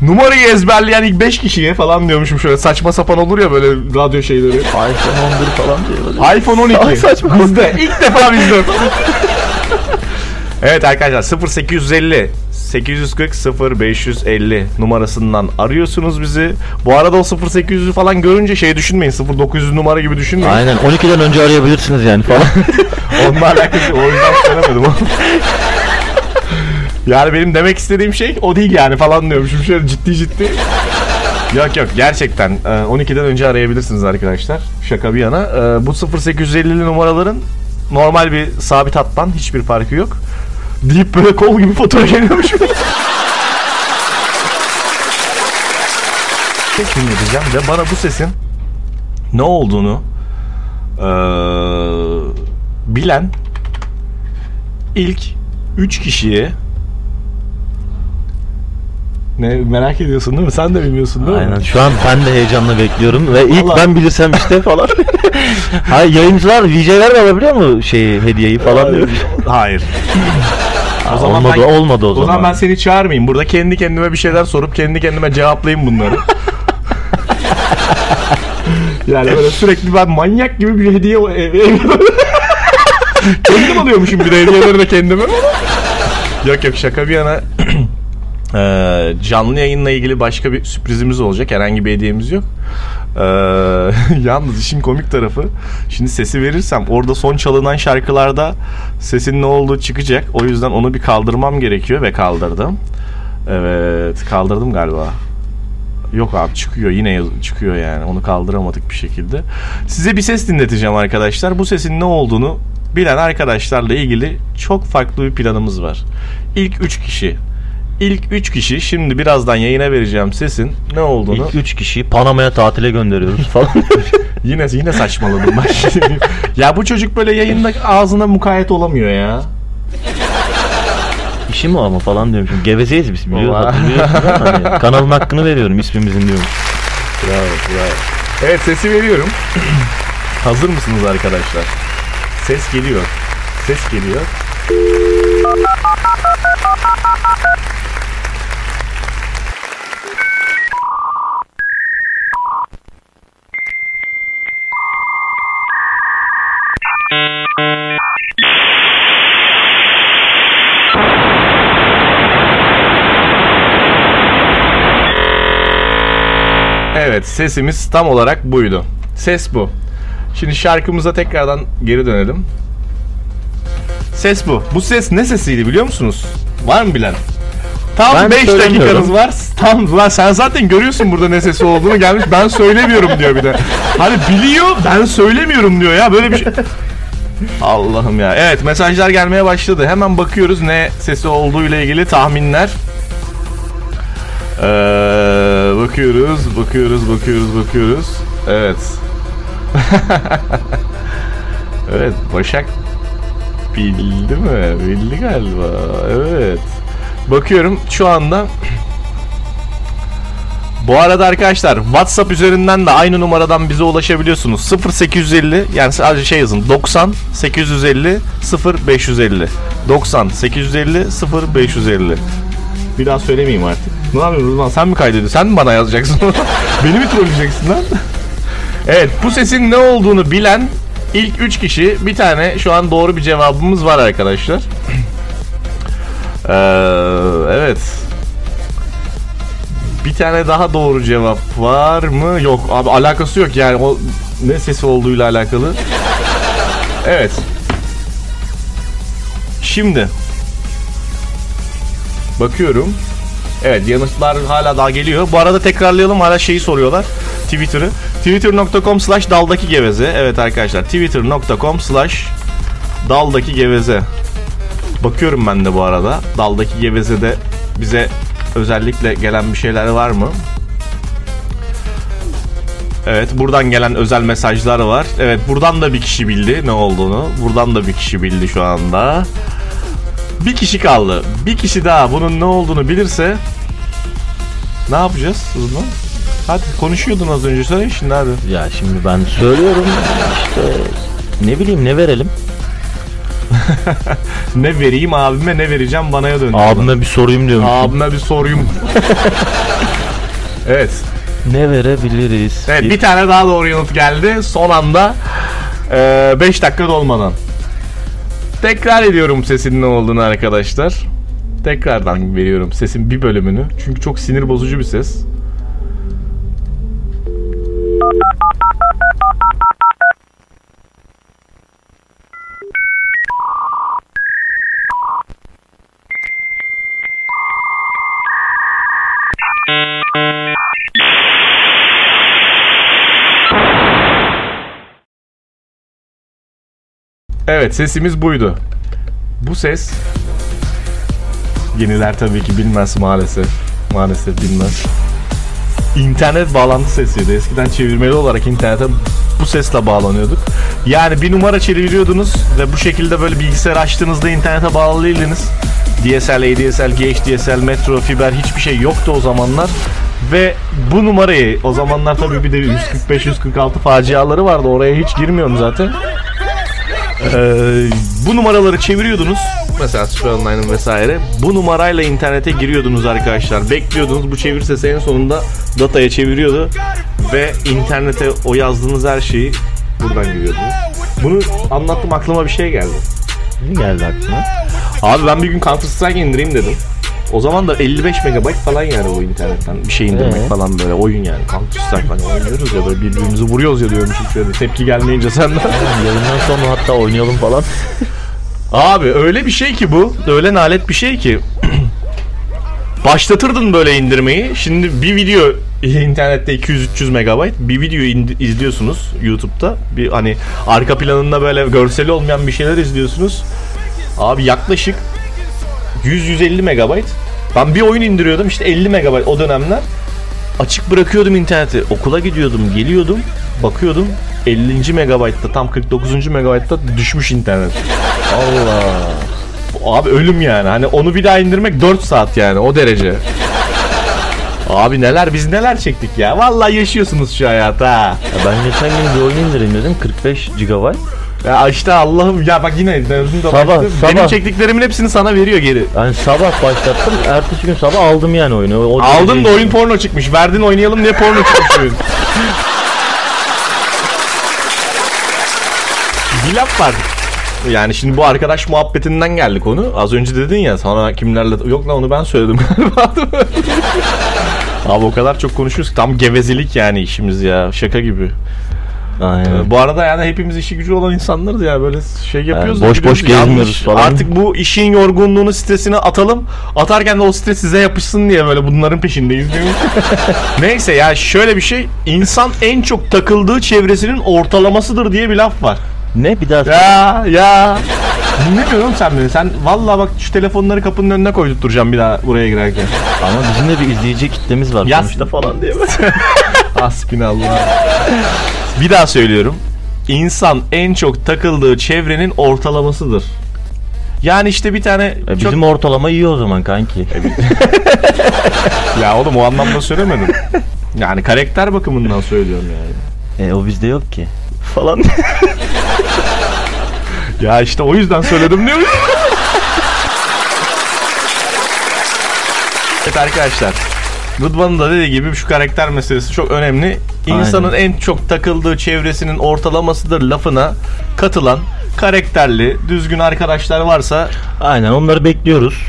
Numarayı ezberleyen ilk 5 kişiye falan diyormuşum şöyle saçma sapan olur ya böyle radyo şeyleri. iPhone 11 falan diyor. böyle. iPhone 12. Saçma. Bizde. ilk defa bizde. <laughs> Evet arkadaşlar 0850 840 0550 numarasından arıyorsunuz bizi. Bu arada o 0800'ü falan görünce şey düşünmeyin 0900 numara gibi düşünmeyin. Aynen 12'den önce arayabilirsiniz yani falan. <laughs> Onunla alakası o yüzden söylemedim yani benim demek istediğim şey o değil yani falan diyormuşum şöyle ciddi ciddi. Yok yok gerçekten e, 12'den önce arayabilirsiniz arkadaşlar. Şaka bir yana. E, Bu 0850'li numaraların normal bir sabit hattan hiçbir farkı yok. Deyip böyle kol gibi fatura geliyormuş. Ses dinleteceğim ve bana bu sesin ne olduğunu e, bilen ilk 3 kişiye ne merak ediyorsun değil mi? Sen de bilmiyorsun değil mi? Aynen şu an ben de heyecanla bekliyorum ve ilk Vallahi- ben bilirsem işte falan. <laughs> Hayır yayıncılar VJ'ler de alabiliyor mu şeyi hediyeyi falan diyor. Hayır. O zaman olmadı ben- olmadı o O zaman. zaman ben seni çağırmayayım. Burada kendi kendime bir şeyler sorup kendi kendime cevaplayayım bunları. <laughs> yani böyle sürekli ben manyak gibi bir hediye <laughs> kendim alıyormuşum bir de hediyeleri de kendime. yok yok şaka bir yana <clears throat> Ee, canlı yayınla ilgili başka bir sürprizimiz olacak. Herhangi bir hediyemiz yok. Ee, <laughs> yalnız işin komik tarafı şimdi sesi verirsem orada son çalınan şarkılarda sesin ne olduğu çıkacak. O yüzden onu bir kaldırmam gerekiyor ve kaldırdım. Evet kaldırdım galiba. Yok abi çıkıyor yine çıkıyor yani onu kaldıramadık bir şekilde. Size bir ses dinleteceğim arkadaşlar. Bu sesin ne olduğunu bilen arkadaşlarla ilgili çok farklı bir planımız var. İlk 3 kişi İlk 3 kişi şimdi birazdan yayına vereceğim sesin ne olduğunu İlk 3 kişiyi Panama'ya tatile gönderiyoruz falan. <laughs> yine yine saçmaladım ben. ya bu çocuk böyle yayında ağzına mukayyet olamıyor ya. İşi mi ama falan diyorum. Şimdi gevezeyiz biz biliyoruz? Hani kanalın hakkını veriyorum ismimizin diyorum. Bravo bravo. Evet sesi veriyorum. <clears throat> Hazır mısınız arkadaşlar? Ses geliyor. Ses geliyor. Evet sesimiz tam olarak buydu. Ses bu. Şimdi şarkımıza tekrardan geri dönelim. Ses bu. Bu ses ne sesiydi biliyor musunuz? Var mı bilen? Tam Ben 5 söylemiyorum. dakikanız var. Tam lan sen zaten görüyorsun burada ne sesi olduğunu gelmiş. Ben söylemiyorum diyor bir de. Hani biliyor ben söylemiyorum diyor ya böyle bir şey. Allah'ım ya. Evet mesajlar gelmeye başladı. Hemen bakıyoruz ne sesi olduğu ile ilgili tahminler. Ee, bakıyoruz, bakıyoruz, bakıyoruz, bakıyoruz. Evet. <laughs> evet, Başak bildi mi? Bildi galiba. Evet. Bakıyorum şu anda bu arada arkadaşlar WhatsApp üzerinden de aynı numaradan bize ulaşabiliyorsunuz. 0850 yani sadece şey yazın 90 850 0550 90 850 0550 bir daha söylemeyeyim artık. Ne yapıyorsun Rıdvan? Sen mi kaydediyorsun? Sen mi bana yazacaksın? <laughs> Beni mi trolleyeceksin lan? evet bu sesin ne olduğunu bilen ilk 3 kişi bir tane şu an doğru bir cevabımız var arkadaşlar. <clears throat> Ee, evet. Bir tane daha doğru cevap var mı? Yok abi alakası yok yani o ne sesi olduğuyla alakalı. Evet. Şimdi bakıyorum. Evet yanıtlar hala daha geliyor. Bu arada tekrarlayalım hala şeyi soruyorlar. Twitter'ı. Twitter.com slash daldaki geveze. Evet arkadaşlar twitter.com slash daldaki geveze. Bakıyorum ben de bu arada. Daldaki gevezede bize özellikle gelen bir şeyler var mı? Evet buradan gelen özel mesajlar var. Evet buradan da bir kişi bildi ne olduğunu. Buradan da bir kişi bildi şu anda. Bir kişi kaldı. Bir kişi daha bunun ne olduğunu bilirse ne yapacağız Rıdvan? Hadi konuşuyordun az önce söyle şimdi hadi. Ya şimdi ben söylüyorum işte ne bileyim ne verelim. <laughs> Ne vereyim abime ne vereceğim banaya döndü. Abime bir sorayım diyorum. Abime bir sorayım. <laughs> evet. Ne verebiliriz? Evet bir tane daha doğru yanıt geldi. Son anda 5 dakika dolmadan. Tekrar ediyorum sesin ne olduğunu arkadaşlar. Tekrardan veriyorum sesin bir bölümünü. Çünkü çok sinir bozucu bir ses. Evet sesimiz buydu. Bu ses yeniler tabii ki bilmez maalesef. Maalesef bilmez. İnternet bağlantı sesiydi. Eskiden çevirmeli olarak internete bu sesle bağlanıyorduk. Yani bir numara çeviriyordunuz ve bu şekilde böyle bilgisayar açtığınızda internete bağlı değildiniz. DSL, ADSL, GHDSL, Metro, fiber hiçbir şey yoktu o zamanlar. Ve bu numarayı o zamanlar tabii bir de 145-146 faciaları vardı. Oraya hiç girmiyorum zaten. Ee, bu numaraları çeviriyordunuz. Mesela Super Online'ın vesaire. Bu numarayla internete giriyordunuz arkadaşlar. Bekliyordunuz. Bu çevir sesi en sonunda dataya çeviriyordu. Ve internete o yazdığınız her şeyi buradan giriyordunuz. Bunu anlattım aklıma bir şey geldi. Ne geldi aklına? Abi ben bir gün Counter Strike indireyim dedim. O zaman da 55 megabayt falan yani bu internetten bir şey indirmek Ee? falan böyle oyun yani Counter Strike hani oynuyoruz ya böyle birbirimizi vuruyoruz ya diyormuş şöyle tepki gelmeyince senden. Yayından sonra hatta oynayalım falan. Abi öyle bir şey ki bu. Öyle nalet bir şey ki. <clears throat> Başlatırdın böyle indirmeyi. Şimdi bir video <laughs> internette 200-300 megabayt bir video izliyorsunuz YouTube'da. Bir hani arka planında böyle görseli olmayan bir şeyler izliyorsunuz. Abi yaklaşık 100-150 megabayt. Ben bir oyun indiriyordum işte 50 megabayt o dönemler. Açık bırakıyordum interneti. Okula gidiyordum, geliyordum, bakıyordum. 50. megabaytta tam 49. megabaytta düşmüş internet. Allah. Abi ölüm yani. Hani onu bir daha indirmek 4 saat yani o derece. Abi neler biz neler çektik ya. Vallahi yaşıyorsunuz şu hayatı ha. Ya ben geçen gün bir oyun indireyim dedim 45 GB. Ya işte Allah'ım ya bak yine dördüm de Sabah, başladı. Benim sabah. çektiklerimin hepsini sana veriyor geri. Yani sabah başlattım, ertesi gün sabah aldım yani oyunu. O Aldın da oyun porno çıkmış. Verdin oynayalım diye porno çıkmış oyun. <laughs> bir laf var. Yani şimdi bu arkadaş muhabbetinden geldi konu. Az önce dedin ya sana kimlerle... Yok lan onu ben söyledim. <laughs> Abi o kadar çok konuşuyoruz ki tam gevezelik yani işimiz ya. Şaka gibi. Aynen. Bu arada yani hepimiz işi gücü olan insanlarız ya böyle şey yapıyoruz. da boş boş gezmiyoruz falan. Artık bu işin yorgunluğunu stresini atalım. Atarken de o stres size yapışsın diye böyle bunların peşindeyiz. <laughs> Neyse ya şöyle bir şey. İnsan en çok takıldığı çevresinin ortalamasıdır diye bir laf var. Ne bir daha Ya ya. Dinlemiyor musun sen beni? Sen vallahi bak şu telefonları kapının önüne koydurtacağım bir daha buraya girerken. Ama bizim de bir izleyici kitlemiz var Yaz- sonuçta falan diye. <laughs> Hasbinallah. Bir daha söylüyorum. İnsan en çok takıldığı çevrenin ortalamasıdır. Yani işte bir tane E, çok... bizim ortalama iyi o zaman kanki. <laughs> Ya oğlum o anlamda söylemedim. Yani karakter bakımından söylüyorum yani. E o bizde yok ki. Falan. <laughs> Ya işte o yüzden söyledim diyor <laughs> evet arkadaşlar. Rıdvan'ın da dediği gibi şu karakter meselesi çok önemli. İnsanın en çok takıldığı çevresinin ortalamasıdır lafına katılan karakterli, düzgün arkadaşlar varsa Aynen onları bekliyoruz. <laughs>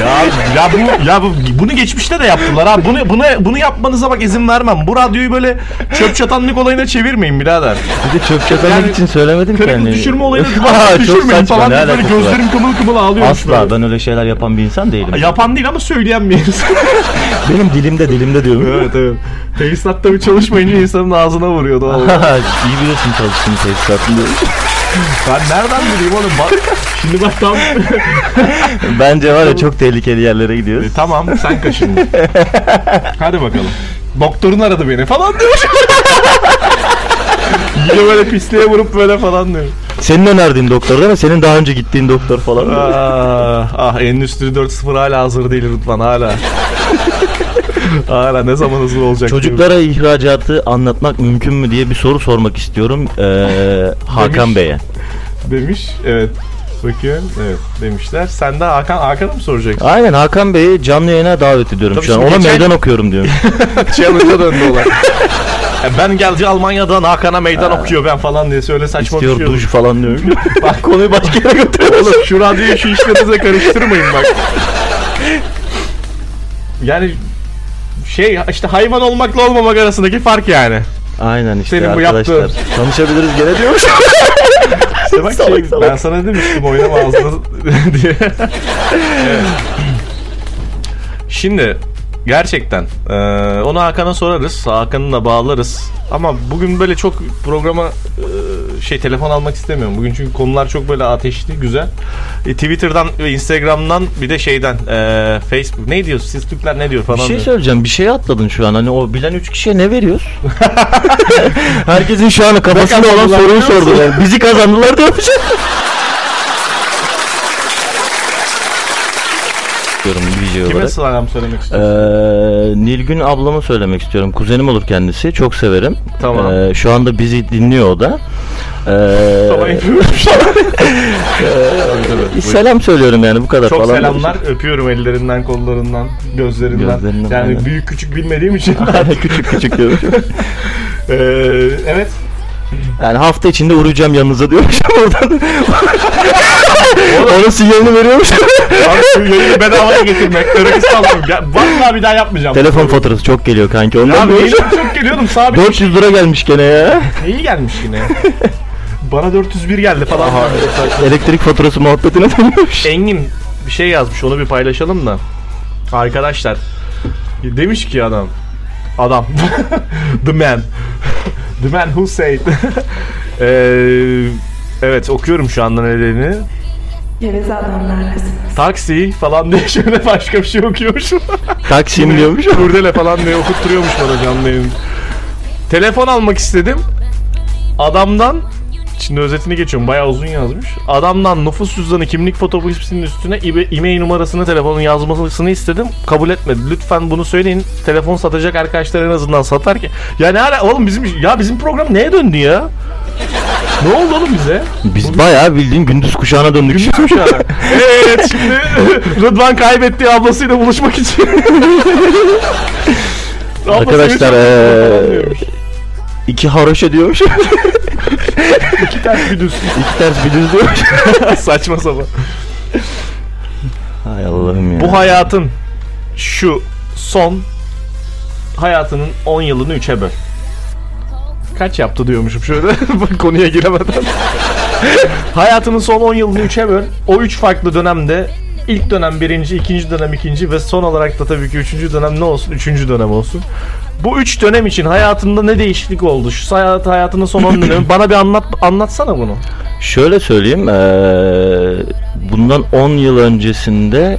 ya ya bu ya bu, bunu geçmişte de yaptılar ha. Bunu bunu bunu yapmanıza bak izin vermem. Bu radyoyu böyle çöp çatanlık olayına çevirmeyin birader. Bir de çöp çatanlık Yani için söylemedim ki. Kırıklık hani. düşürme olayına <laughs> Aa, çok düşürmeyin falan ne böyle gözlerim kımıl kımıl ağlıyor. Asla ben öyle şeyler yapan bir insan değilim. Yapan değil ama söyleyen bir insan. <laughs> Benim dilimde dilimde diyorum. evet evet. Tesisatta bir çalışmayınca insanın ağzına vuruyordu. <laughs> İyi biliyorsun çalıştığım tesisatını. Ben nereden bileyim oğlum bak. <laughs> Şimdi bak tam. <laughs> Bence var ya çok tehlikeli yerlere E, gidiyoruz. tamam sen kaşındın. <laughs> Hadi bakalım. Doktorun aradı beni falan diyor. Yine böyle pisliğe vurup böyle falan diyor. Senin önerdiğin doktor değil mi? Senin daha önce gittiğin doktor falan. Ah, ah Endüstri 4.0 hala hazır değil Rıdvan hala. Hala ne zaman hazır olacak? Çocuklara ihracatı anlatmak mümkün mü diye bir soru sormak istiyorum ee, Hakan Bey'e. demiş. Evet. Bakıyorum. Evet demişler. Sen de Hakan Hakan'a mı soracaksın? Aynen Hakan Bey'i canlı yayına davet ediyorum Tabii şu an. Ona geçen- meydan okuyorum diyorum. <laughs> <laughs> Challenge'a döndü olay. E, ben geldi Almanya'dan Hakan'a meydan okuyor ben falan diye söyle saçma İstiyor bir şey duş falan diyor. <laughs> Bak konuyu başka yere götürüyorsun. Oğlum şu radyoyu şu işlerinize karıştırmayın bak. Yani şey işte hayvan olmakla olmamak arasındaki fark yani. Aynen işte Senin bu arkadaşlar. yaptığın. Tanışabiliriz gene diyormuş. <laughs> İşte bak Salak şey, salak. ben sana demiştim oynama ağzını <laughs> diye. Evet. Şimdi gerçekten eee, onu Hakan'a sorarız. Hakan'ı da bağlarız. Ama bugün böyle çok programa eee, şey telefon almak istemiyorum. Bugün çünkü konular çok böyle ateşli, güzel. E, Twitter'dan ve Instagram'dan bir de şeyden eee, Facebook ne diyor? Siz Türkler ne diyor falan. Bir şey diyor. söyleyeceğim. Bir şey atladın şu an. Hani o bilen üç kişiye ne veriyoruz? <laughs> Herkesin şu an kafasında olan soruyu sordu. Yani. Bizi kazandılar diyormuş. <laughs> DJ Kime olarak. selam söylemek istiyorsun? Ee, Nilgün ablamı söylemek istiyorum. Kuzenim olur kendisi. Çok severim. Tamam. Ee, şu anda bizi dinliyor o da. Ee, <laughs> tabii. selam söylüyorum yani bu kadar Çok falan. selamlar. Öpüyorum ellerinden, kollarından, gözlerinden. Gözlerinden, yani aynen. büyük küçük bilmediğim için. <laughs> küçük küçük diyorum. <laughs> Ee, evet. Yani hafta içinde uğrayacağım yanınıza diyormuş oradan. Onun sinyalini veriyormuş. Abi şu yayını bedavaya getirmek. Örgüsü aldım. Ya, vallahi bir daha yapmayacağım. Telefon faturası çok geliyor kanki. Ondan abi yayına çok geliyordum sabit. 400 <laughs> lira gelmiş gene ya. İyi gelmiş yine. Bana 401 geldi falan. Elektrik faturası muhabbetine dönüyormuş. Engin bir şey yazmış onu bir paylaşalım da. Arkadaşlar demiş ki adam adam <laughs> the man <laughs> the man who said Ee, evet okuyorum şu anda nedeni Geveze adamlarlasınız. taksi falan diye şöyle başka bir şey okuyormuşum Taksim diyormuş. kurdele falan diye okutturuyormuş bana canlı yayın. telefon almak istedim adamdan Şimdi özetini geçiyorum. Bayağı uzun yazmış. Adamdan nüfus cüzdanı, kimlik fotoğrafının üstüne e-mail numarasını, telefonun yazmasını istedim. Kabul etmedi. Lütfen bunu söyleyin. Telefon satacak arkadaşlar en azından satar ki. Ya ne ara oğlum bizim ya bizim program neye döndü ya? Ne oldu oğlum bize? Biz bayağı bildiğin gündüz kuşağına döndük. Şu <laughs> an. evet şimdi Rıdvan kaybettiği ablasıyla buluşmak için. <laughs> Arkadaşlar diyormuş. iki haroşa diyormuş. <laughs> İki ters bir düz. iki ters bir düz diyormuş. Saçma sapan. Hay Allah'ım ya. Bu hayatın şu son hayatının 10 yılını 3'e böl. Kaç yaptı diyormuşum şöyle <laughs> konuya giremeden. hayatının son 10 yılını 3'e böl. O 3 farklı dönemde ilk dönem birinci, ikinci dönem ikinci ve son olarak da tabii ki üçüncü dönem ne olsun? Üçüncü dönem olsun. Bu üç dönem için hayatında ne değişiklik oldu? Şu hayat, hayatının son 10 dönemi bana bir anlat anlatsana bunu. Şöyle söyleyeyim. eee, bundan 10 yıl öncesinde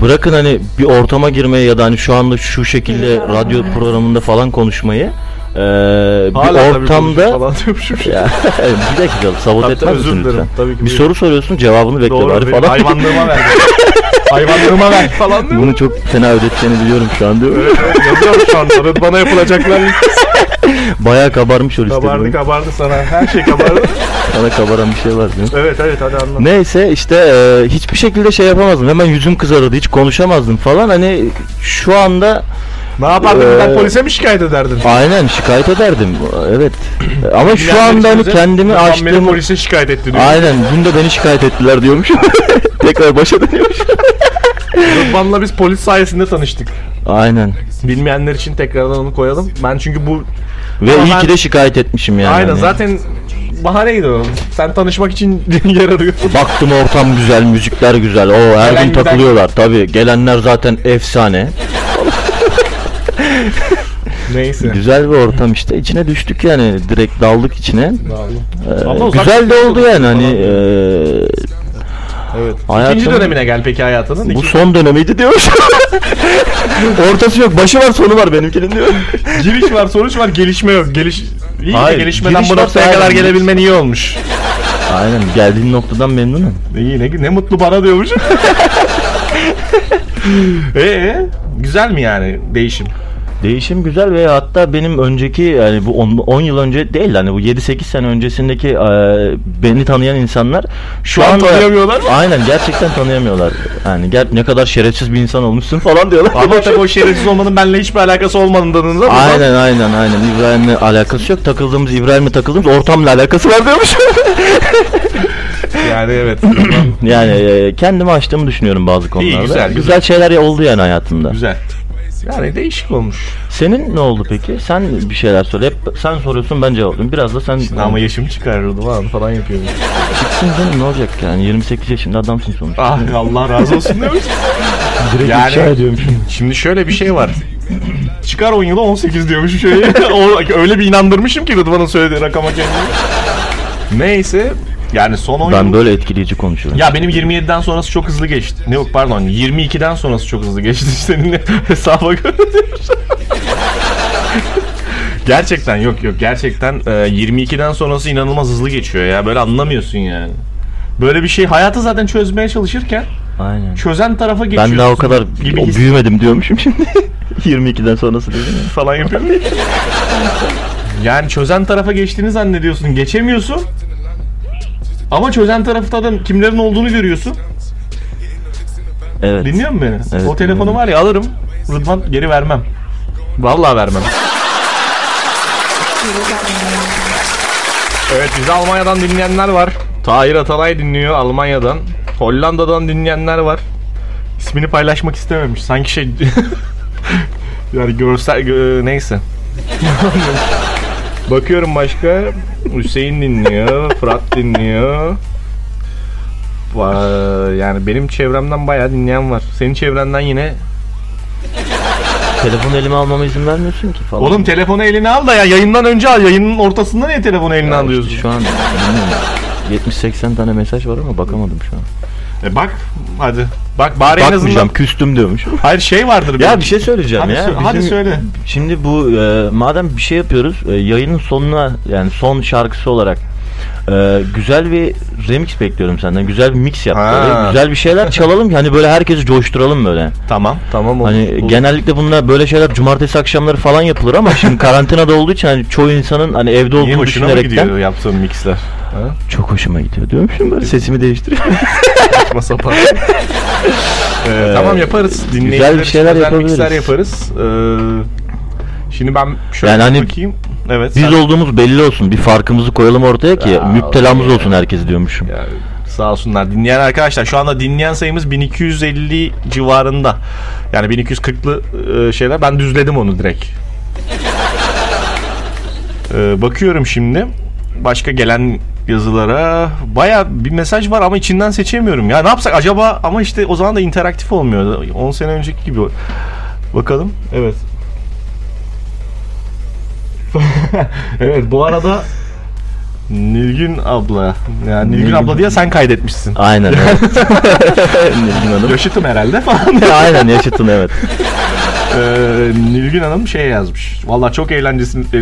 bırakın hani bir ortama girmeye ya da hani şu anda şu şekilde radyo programında falan konuşmayı eee, bir Hala ortamda falan diyormuşum. ya, <laughs> bir dakika sabot Tabii, etmez özür misin dilerim. lütfen? Tabii ki Bir soru soruyorsun cevabını bekle Doğru. bari benim falan. Hayvanlığıma ver. <laughs> hayvanlığıma ver falan diyor. Bunu çok fena ödeteceğini biliyorum şu an diyor. Evet, evet, yazıyorum şu anda. Rıdvan'a yapılacaklar. <laughs> Bayağı kabarmış o liste. kabardı kabardı sana. Her şey kabardı. Sana kabaran bir şey var diyor. evet evet hadi anlat. Neyse işte e, hiçbir şekilde şey yapamazdım. Hemen yüzüm kızarırdı. Hiç konuşamazdım falan. Hani şu anda Ne yapardın? Ee, polise mi şikayet ederdin? aynen şikayet ederdim. Evet. Ama şu Bilenler anda hani kendimi beni açtığım... polise şikayet etti diyor. Aynen. Dün de beni şikayet ettiler diyormuş. <laughs> Tekrar başa dönüyormuş. <laughs> Rıdvan'la biz polis sayesinde tanıştık. Aynen. Bilmeyenler için tekrardan onu koyalım. Ben çünkü bu... Ve Ama iyi ben- ki de şikayet etmişim yani. Aynen Hani zaten bahaneydi o. Sen tanışmak için <laughs> yer arıyorsun. Baktım ortam güzel, müzikler güzel. O her Gelen gün takılıyorlar. Tabii gelenler zaten efsane. <laughs> Neyse. Güzel bir ortam işte. İçine düştük yani. Direkt daldık içine. Ee, güzel de oldu yani hani ee, Evet. Hayatım- İkinci dönemine gel peki hayatının. bu İki- son dönemiydi diyormuş. <laughs> Ortası yok. Başı var sonu var benimkinin diyor. Giriş var, sonuç var, gelişme yok. Geliş İyi de Hayır, gelişmeden giriş bu noktaya kadar aynen. gelebilmen iyi olmuş. Aynen geldiğin noktadan memnunum. İyi ne, ne mutlu bana diyormuş. <laughs> Ee, güzel mi yani değişim? Değişim güzel ve hatta benim önceki yani bu 10 yıl önce değil hani bu 7-8 sene öncesindeki e, beni tanıyan insanlar Şu an tanıyamıyorlar mı? Aynen gerçekten tanıyamıyorlar. Yani ger- ne kadar şerefsiz bir insan olmuşsun falan diyorlar. Ama tabii o şerefsiz olmanın benimle hiçbir alakası olmadığını da Aynen aynen aynen İbrahim'le alakası yok. Takıldığımız İbrahim'le takıldığımız ortamla alakası var diyormuş. Yani evet. <laughs> yani e, kendimi açtığımı düşünüyorum bazı konularda. güzel, güzel. şeyler oldu yani hayatımda. Güzel. Yani değişik olmuş. Senin ne oldu peki? Sen bir şeyler söyle. Hep sen soruyorsun ben cevaplıyorum. Biraz da sen Ama yaşım çıkarırdı falan falan yapıyor. çıksın canım ne olacak yani 28 yaşında adamsın sonuçta. ah Allah razı olsun demiş. Direkt yani- ifşa ediyorum şimdi. Şimdi şöyle bir şey var. Çıkar 10 yıla 18 diyormuş şöyle. <laughs> o, öyle bir inandırmışım ki Rıdvan'ın söylediği rakama kendimi. Neyse. Yani son 10 Ben yıl... böyle etkileyici konuşuyorum. Ya benim 27'den sonrası çok hızlı geçti. Ne yok pardon 22'den sonrası çok hızlı geçti. <laughs> Seninle hesaba göre. <laughs> Gerçekten yok yok gerçekten e, 22'den sonrası inanılmaz hızlı geçiyor ya. Böyle anlamıyorsun yani. Böyle bir şey hayatı zaten çözmeye çalışırken Aynen. çözen tarafa geçiyorsun. Ben daha o kadar gibi o büyümedim diyormuşum şimdi. <laughs> 22'den sonrası dedim ya. falan yapıyorum. yani çözen tarafa geçtiğini zannediyorsun. Geçemiyorsun. Ama çözen tarafta da kimlerin olduğunu görüyorsun. Evet. Dinliyor musun beni? Evet, o telefonu dinliyorum. var ya alırım. Rıdvan geri vermem. Vallahi vermem. Evet bizi Almanya'dan dinleyenler var. Tahir Atalay dinliyor Almanya'dan. Hollanda'dan dinleyenler var. İsmini paylaşmak istememiş. Sanki şey... <laughs> yani görsel... gö- neyse. <laughs> Bakıyorum başka. Hüseyin dinliyor. Fırat dinliyor. Yani benim çevremden bayağı dinleyen var. Senin çevrenden yine... Telefonu elime almama izin vermiyorsun ki falan. Oğlum telefonu eline al da ya yayından önce al. Yayının ortasında niye telefonu eline Ya işte alıyorsun? Şu an bilmiyorum. 70-80 tane mesaj var ama bakamadım şu an. E bak hadi. Bak bari en azından... küstüm diyormuş. Hayır şey vardır. Ya bir şey söyleyeceğim Hadi ya. sö- hadi söyle. Şimdi bu e, madem bir şey yapıyoruz e, yayının sonuna yani son şarkısı olarak e, güzel bir remix bekliyorum senden. Güzel bir mix yap. Böyle. Güzel bir şeyler çalalım ki hani böyle herkesi coşturalım böyle. Tamam. Tamam. olur, Hani olur. genellikle bunlar böyle şeyler cumartesi akşamları falan yapılır ama şimdi karantinada olduğu için hani çoğu insanın hani evde Niye olduğunu hoşuna mı düşünerekten gidiyor yaptığın mixler? Ha? çok hoşuma gidiyor diyormuşum böyle sesimi değiştiriyorum. Saçma sapan. <laughs> Ee, tamam yaparız. Dinleyiciler bir şeyler yapabiliriz. Yaparız. Ee, şimdi ben şöyle Yani hani bakayım. Evet. Biz sen- olduğumuz belli olsun. Bir farkımızı koyalım ortaya ki Ya, müptelamız ya. olsun herkes diyormuşum. Ya, sağ olsunlar. Dinleyen arkadaşlar şu anda dinleyen sayımız 1250 civarında. Yani 1240'lı e, şeyler. Ben düzledim onu direkt. Ee, bakıyorum şimdi. Başka gelen yazılara baya bir mesaj var ama içinden seçemiyorum. Ya ne yapsak acaba ama işte o zaman da interaktif olmuyor. 10 sene önceki gibi. Bakalım. Evet. <laughs> evet bu arada Nilgün abla. Yani Nilgün Nilgün- abla diye sen kaydetmişsin. Aynen evet. <laughs> Nilgün Hanım. Yaşıtım herhalde falan. Aynen yaşıtın evet. Ee, Nilgün Hanım şey yazmış. Vallahi çok eğlencesini... <laughs>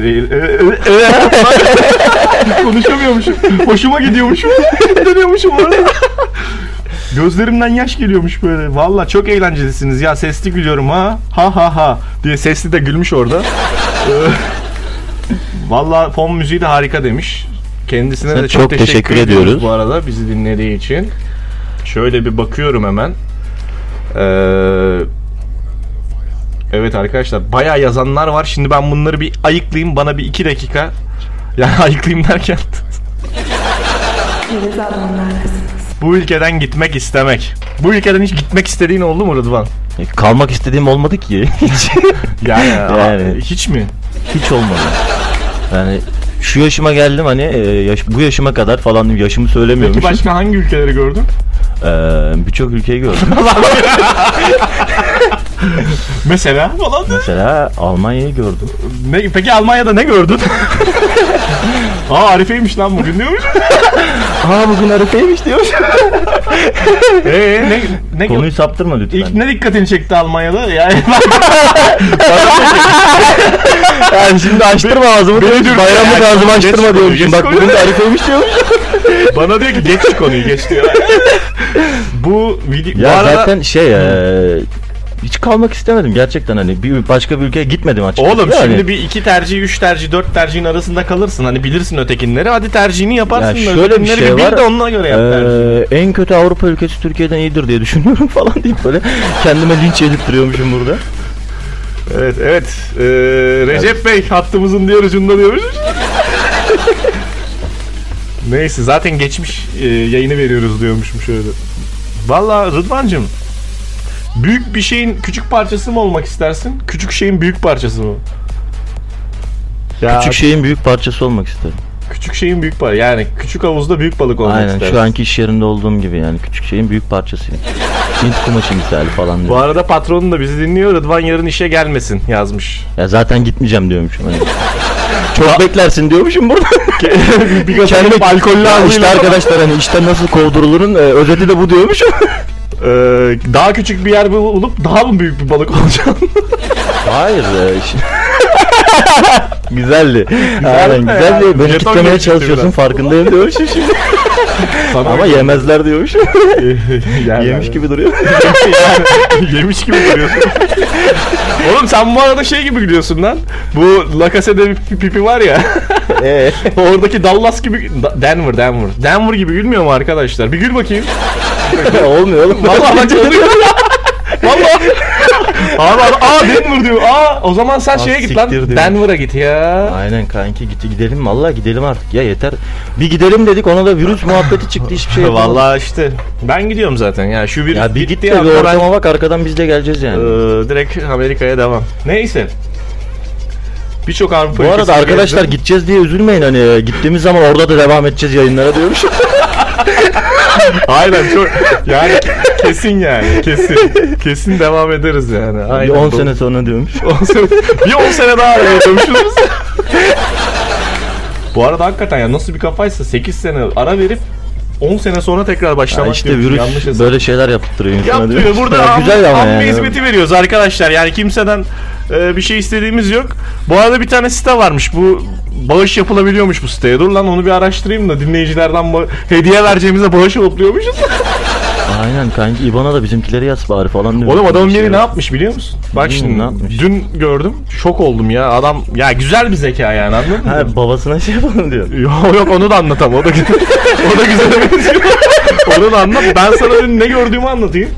Konuşamıyormuşum. Hoşuma gidiyormuşum. <laughs> Dönüyormuşum orada. Gözlerimden yaş geliyormuş böyle. Vallahi çok eğlencelisiniz ya. Sesli gülüyorum ha. Ha ha ha. Diye sesli de gülmüş orada. Ee, Vallahi fon müziği de harika demiş. Kendisine Sen de çok, çok teşekkür, teşekkür ediyoruz. ediyoruz. bu arada bizi dinlediği için. Şöyle bir bakıyorum hemen. Ee, evet arkadaşlar bayağı yazanlar var. Şimdi ben bunları bir ayıklayayım. Bana bir iki dakika. Yani <laughs> ayıklayayım derken bu ülkeden gitmek istemek. Bu ülkeden hiç gitmek istediğin oldu mu Rıdvan? E, Kalmak istediğim olmadı ki. <laughs> Hiç. Yani, <laughs> Yani. hiç mi? Hiç olmadı. Yani şu yaşıma geldim hani e, yaş- bu yaşıma kadar falan yaşımı Peki söylemiyorum. başka hangi ülkeleri gördün? Birçok ülkeyi gördüm. <laughs> Mesela falan. Mesela Almanya'yı gördüm. Ne, peki Almanya'da ne gördün? <laughs> Aa Arife'ymiş lan bugün diyormuş. <laughs> Aa bugün Arife'ymiş diyormuş. Eee ne, ne Konuyu saptırma lütfen. İlk ne dikkatini çekti Almanya'da? Yani Yani şimdi açtırma ağzımı Beni diyormuş. Bayramlık Yani ağzımı açtırma geç Bak konuyu. bugün de Arife'ymiş diyormuş. bana diyor ki geç konuyu geç diyor. bu video bu Ya arada zaten şey e, hiç kalmak istemedim gerçekten hani bir başka bir ülkeye gitmedim açıkçası. Oğlum Yani- şimdi bir iki tercih, üç tercih, dört tercihin arasında kalırsın. Hani bilirsin ötekinleri. Hadi tercihini yaparsın. Ya şöyle bir şey var. de onunla göre yap. Ee, en kötü Avrupa ülkesi Türkiye'den iyidir diye düşünüyorum <laughs> falan deyip böyle kendime linç edip duruyormuşum burada. Evet, evet. Ee, Recep Bey hattımızın diğer ucunda diyormuş. Neyse zaten geçmiş e, yayını veriyoruz diyormuşum şöyle. Valla Rıdvan'cım büyük bir şeyin küçük parçası mı olmak istersin? Küçük şeyin büyük parçası mı? Ya, Küçük şeyin büyük parçası olmak isterim. küçük şeyin büyük parçası. Yani küçük havuzda büyük balık olmak Aynen istersin. şu anki iş yerinde olduğum gibi yani küçük şeyin büyük parçasıyım. Hint kumaşı misali falan Bu diyor. arada patronun da bizi dinliyor. Rıdvan yarın işe gelmesin yazmış. Ya zaten gitmeyeceğim diyormuşum. Hani. <laughs> Çok beklersin diyormuşum burada. <laughs> bir gazete Kendi alkollü Ya işte arkadaşlar hani işten nasıl kovdurulurun e, özeti de bu diyormuşum. <laughs> Ee, daha küçük bir yer bulup daha mı büyük bir balık olacaksın? <laughs> Hayır. E, şi- <laughs> güzeldi. Aynen mi güzeldi. ya? Beni Jeton kitlemeye çalışıyorsun biraz. farkındayım diyormuşum <laughs> şimdi. Ama yemezler diyormuşum. Yani- Yemiş gibi duruyor. yemiş gibi duruyorsun. Oğlum sen bu arada şey gibi gülüyorsun lan. Bu La Case'de bir pipi var ya. Ee, oradaki Dallas gibi Da- Denver Denver. Denver gibi gülmüyor mu arkadaşlar? Bir gül bakayım. <laughs> olmuyor oğlum. Vallahi bak oluyor. <laughs> Vallahi. Abi adam, aa Denver diyor. Aa o zaman sen Ah, şeye git lan. siktir diyor. Denver'a git ya. Aynen kanki gitti gidelim vallahi gidelim artık ya yeter. Bir gidelim dedik ona da virüs muhabbeti çıktı hiçbir şey <laughs> yapamadık. Vallahi işte ben gidiyorum zaten ya şu bir Ya bir git de bir ortama bak arkadan biz de geleceğiz yani. Ee, direkt Amerika'ya devam. Neyse. Birçok Avrupa Bu arada arkadaşlar gezdim. gideceğiz diye üzülmeyin hani gittiğimiz zaman orada da devam edeceğiz yayınlara diyormuş. <laughs> Aynen çok yani kesin yani kesin kesin devam ederiz yani. bir Aynen. 10 Bu- sene sonra diyormuş. <laughs> 10 sene bir 10 sene daha araya dönüşürüz. Bu arada hakikaten ya nasıl bir kafaysa 8 sene ara verip 10 sene sonra tekrar Ya başlamak işte diyormuş. virüs Yanlış hesap. böyle şeyler yaptırıyor insana Yaptırıyor. diyormuş. Burada Ya am, güzel ama amme yani. hizmeti veriyoruz arkadaşlar. Yani kimseden e, bir şey istediğimiz yok. Bu arada bir tane site varmış. Bu bağış yapılabiliyormuş bu siteye. Dur lan onu bir araştırayım da dinleyicilerden ba- hediye vereceğimize bağış topluyormuşuz. <laughs> Aynen kanki İBAN'a da bizimkileri yaz bari falan diyor. Oğlum adamın Bir şey biri ne yok. yapmış biliyor musun? Bak Hmm, şimdi ne yapmış? dün gördüm. Şok oldum ya. Adam ya güzel bir zeka yani anladın mı? Ha, babasına şey yapalım diyor. <laughs> Yok yok onu da anlatam. <laughs> O da güzel. o da güzel benziyor. onu da anlat. Ben sana dün ne gördüğümü anlatayım.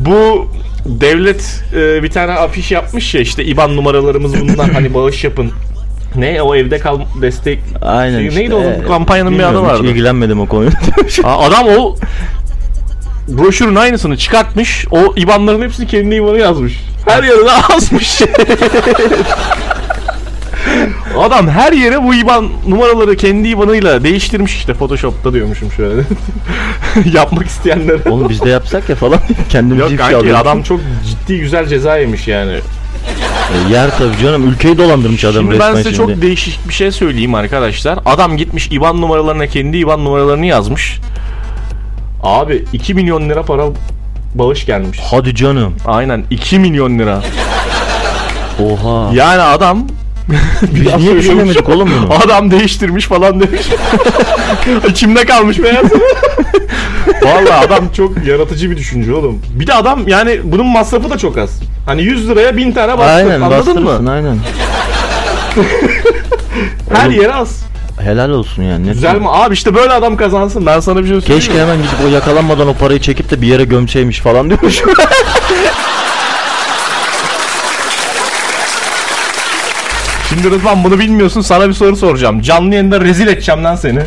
Bu devlet e, bir tane afiş yapmış ya işte IBAN numaralarımız bunlar hani bağış yapın. Ne o evde kal destek. Aynen Şey, işte. neydi o Ee, kampanyanın bir adı vardı. Hiç ilgilenmedim o konuyla. <laughs> Aa, adam o broşürün aynısını çıkartmış. O IBAN'ların hepsini kendi IBAN'ı yazmış. Her yerine <laughs> asmış. <laughs> <laughs> Adam her yere bu IBAN numaraları kendi IBAN'ıyla değiştirmiş işte Photoshop'ta diyormuşum şöyle. <laughs> Yapmak isteyenlere. Oğlum biz de yapsak ya falan. Kendimizi <laughs> Yok ifşa kanki alıyoruz. adam çok ciddi güzel ceza yemiş yani. E, yer tabii canım. Ülkeyi dolandırmış adam Şimdi resmen ben size şimdi. çok değişik bir şey söyleyeyim arkadaşlar. Adam gitmiş IBAN numaralarına kendi IBAN numaralarını yazmış. Abi 2 milyon lira para bağış gelmiş. Hadi canım. Aynen 2 milyon lira. Oha. Yani adam <laughs> Biz niye söylüyormuş. düşünemedik oğlum bunu? <laughs> Adam değiştirmiş falan demiş. <laughs> İçimde kalmış beyaz. Vallahi adam çok yaratıcı bir düşünce oğlum. Bir de adam yani bunun masrafı da çok az. Hani 100 liraya 1000 tane bastır. Aynen Anladın mı? aynen. Her Oğlum, yere az. Helal olsun yani. Ne Güzel mi? Abi işte böyle adam kazansın. Ben sana bir şey söyleyeyim. Keşke hemen gidip o yakalanmadan o parayı çekip de bir yere gömseymiş falan diyormuş. Şimdi Rıdvan bunu bilmiyorsun. Sana bir soru soracağım. Canlı yayında rezil edeceğim lan seni.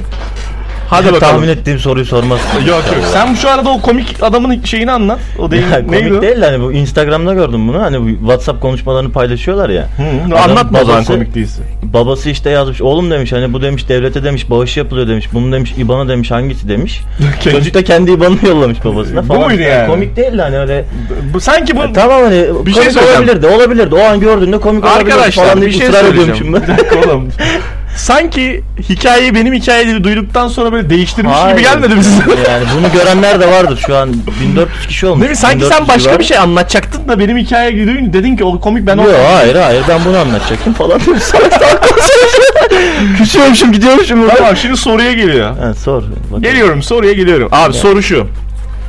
Hadi bakalım. Tahmin ettiğim soruyu sormazsın. Yok yok. Sen şu arada o komik adamın şeyini anlat. O değil. Ya, komik o? değil de hani bu Instagram'da gördüm bunu. Hani bu WhatsApp konuşmalarını paylaşıyorlar ya. Hı, anlatma o zaman babası- komik değilse. Babası işte yazmış. Oğlum demiş hani bu demiş devlete demiş bağış yapılıyor demiş. Bunu demiş IBAN'a demiş hangisi demiş. <laughs> Çocuk da kendi IBAN'ını yollamış babasına Bu falan. muydu yani? Komik değil de hani öyle. Bu sanki bu Ya tamam hani Bir şey komik söyleyeceğim. olabilirdi olabilirdi. O an gördüğünde komik olabilirdi Arkadaşlar falan bir şey ısrar söyleyeceğim. oğlum. <laughs> Sanki hikayeyi benim hikayeyi duyduktan sonra böyle değiştirmiş Hayır. gibi gelmedi mi size? <laughs> Yani bunu görenler de vardır şu an 1400 kişi olmuş. Değil mi? Sanki 1400 sen başka civarı. bir şey anlatacaktın da benim hikayeyi duyunca dedin ki o komik ben. Yok hayır hayır ben bunu anlatacaktım falan. <laughs> Küsüyormuşum gidiyormuşum. burada. Tamam şimdi soruya geliyor. Ha, sor. bakalım. Geliyorum soruya geliyorum. Abi soru şu.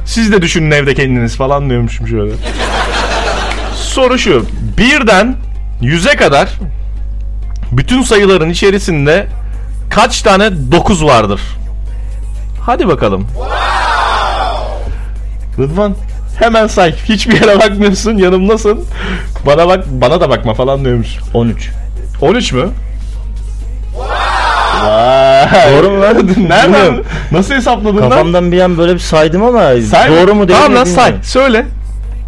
Siz de düşünün evde kendiniz falan diyormuşum şöyle. Soru şu. Birden 100'e kadar bütün sayıların içerisinde kaç tane 9 vardır? Hadi bakalım. Rıdvan hemen say. Hiçbir yere bakmıyorsun. Yanımdasın. Bana bak, bana da bakma falan diyormuş. 13. 13 mü? Vay. Doğru mu lan? <laughs> Nereden? Bilmiyorum. Nasıl hesapladın lan? Kafamdan bir an böyle bir saydım ama Say. doğru mu değil Tamam mi lan say. bilmiyorum. Söyle.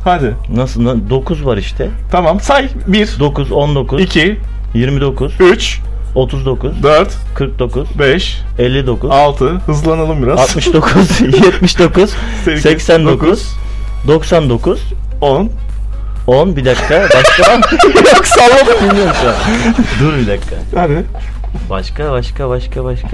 Hadi. Nasıl? 9 var işte. Tamam say. 1, 9, 19, 2, 29, 3, 39, 4, 49, 5, 59, 6. Hızlanalım biraz. 69, 79, 89, 99, 10. 10 bir dakika. Başka <laughs> Yok salladım bilmiyorum şu an. Dur bir dakika. Hadi. Başka başka başka başka.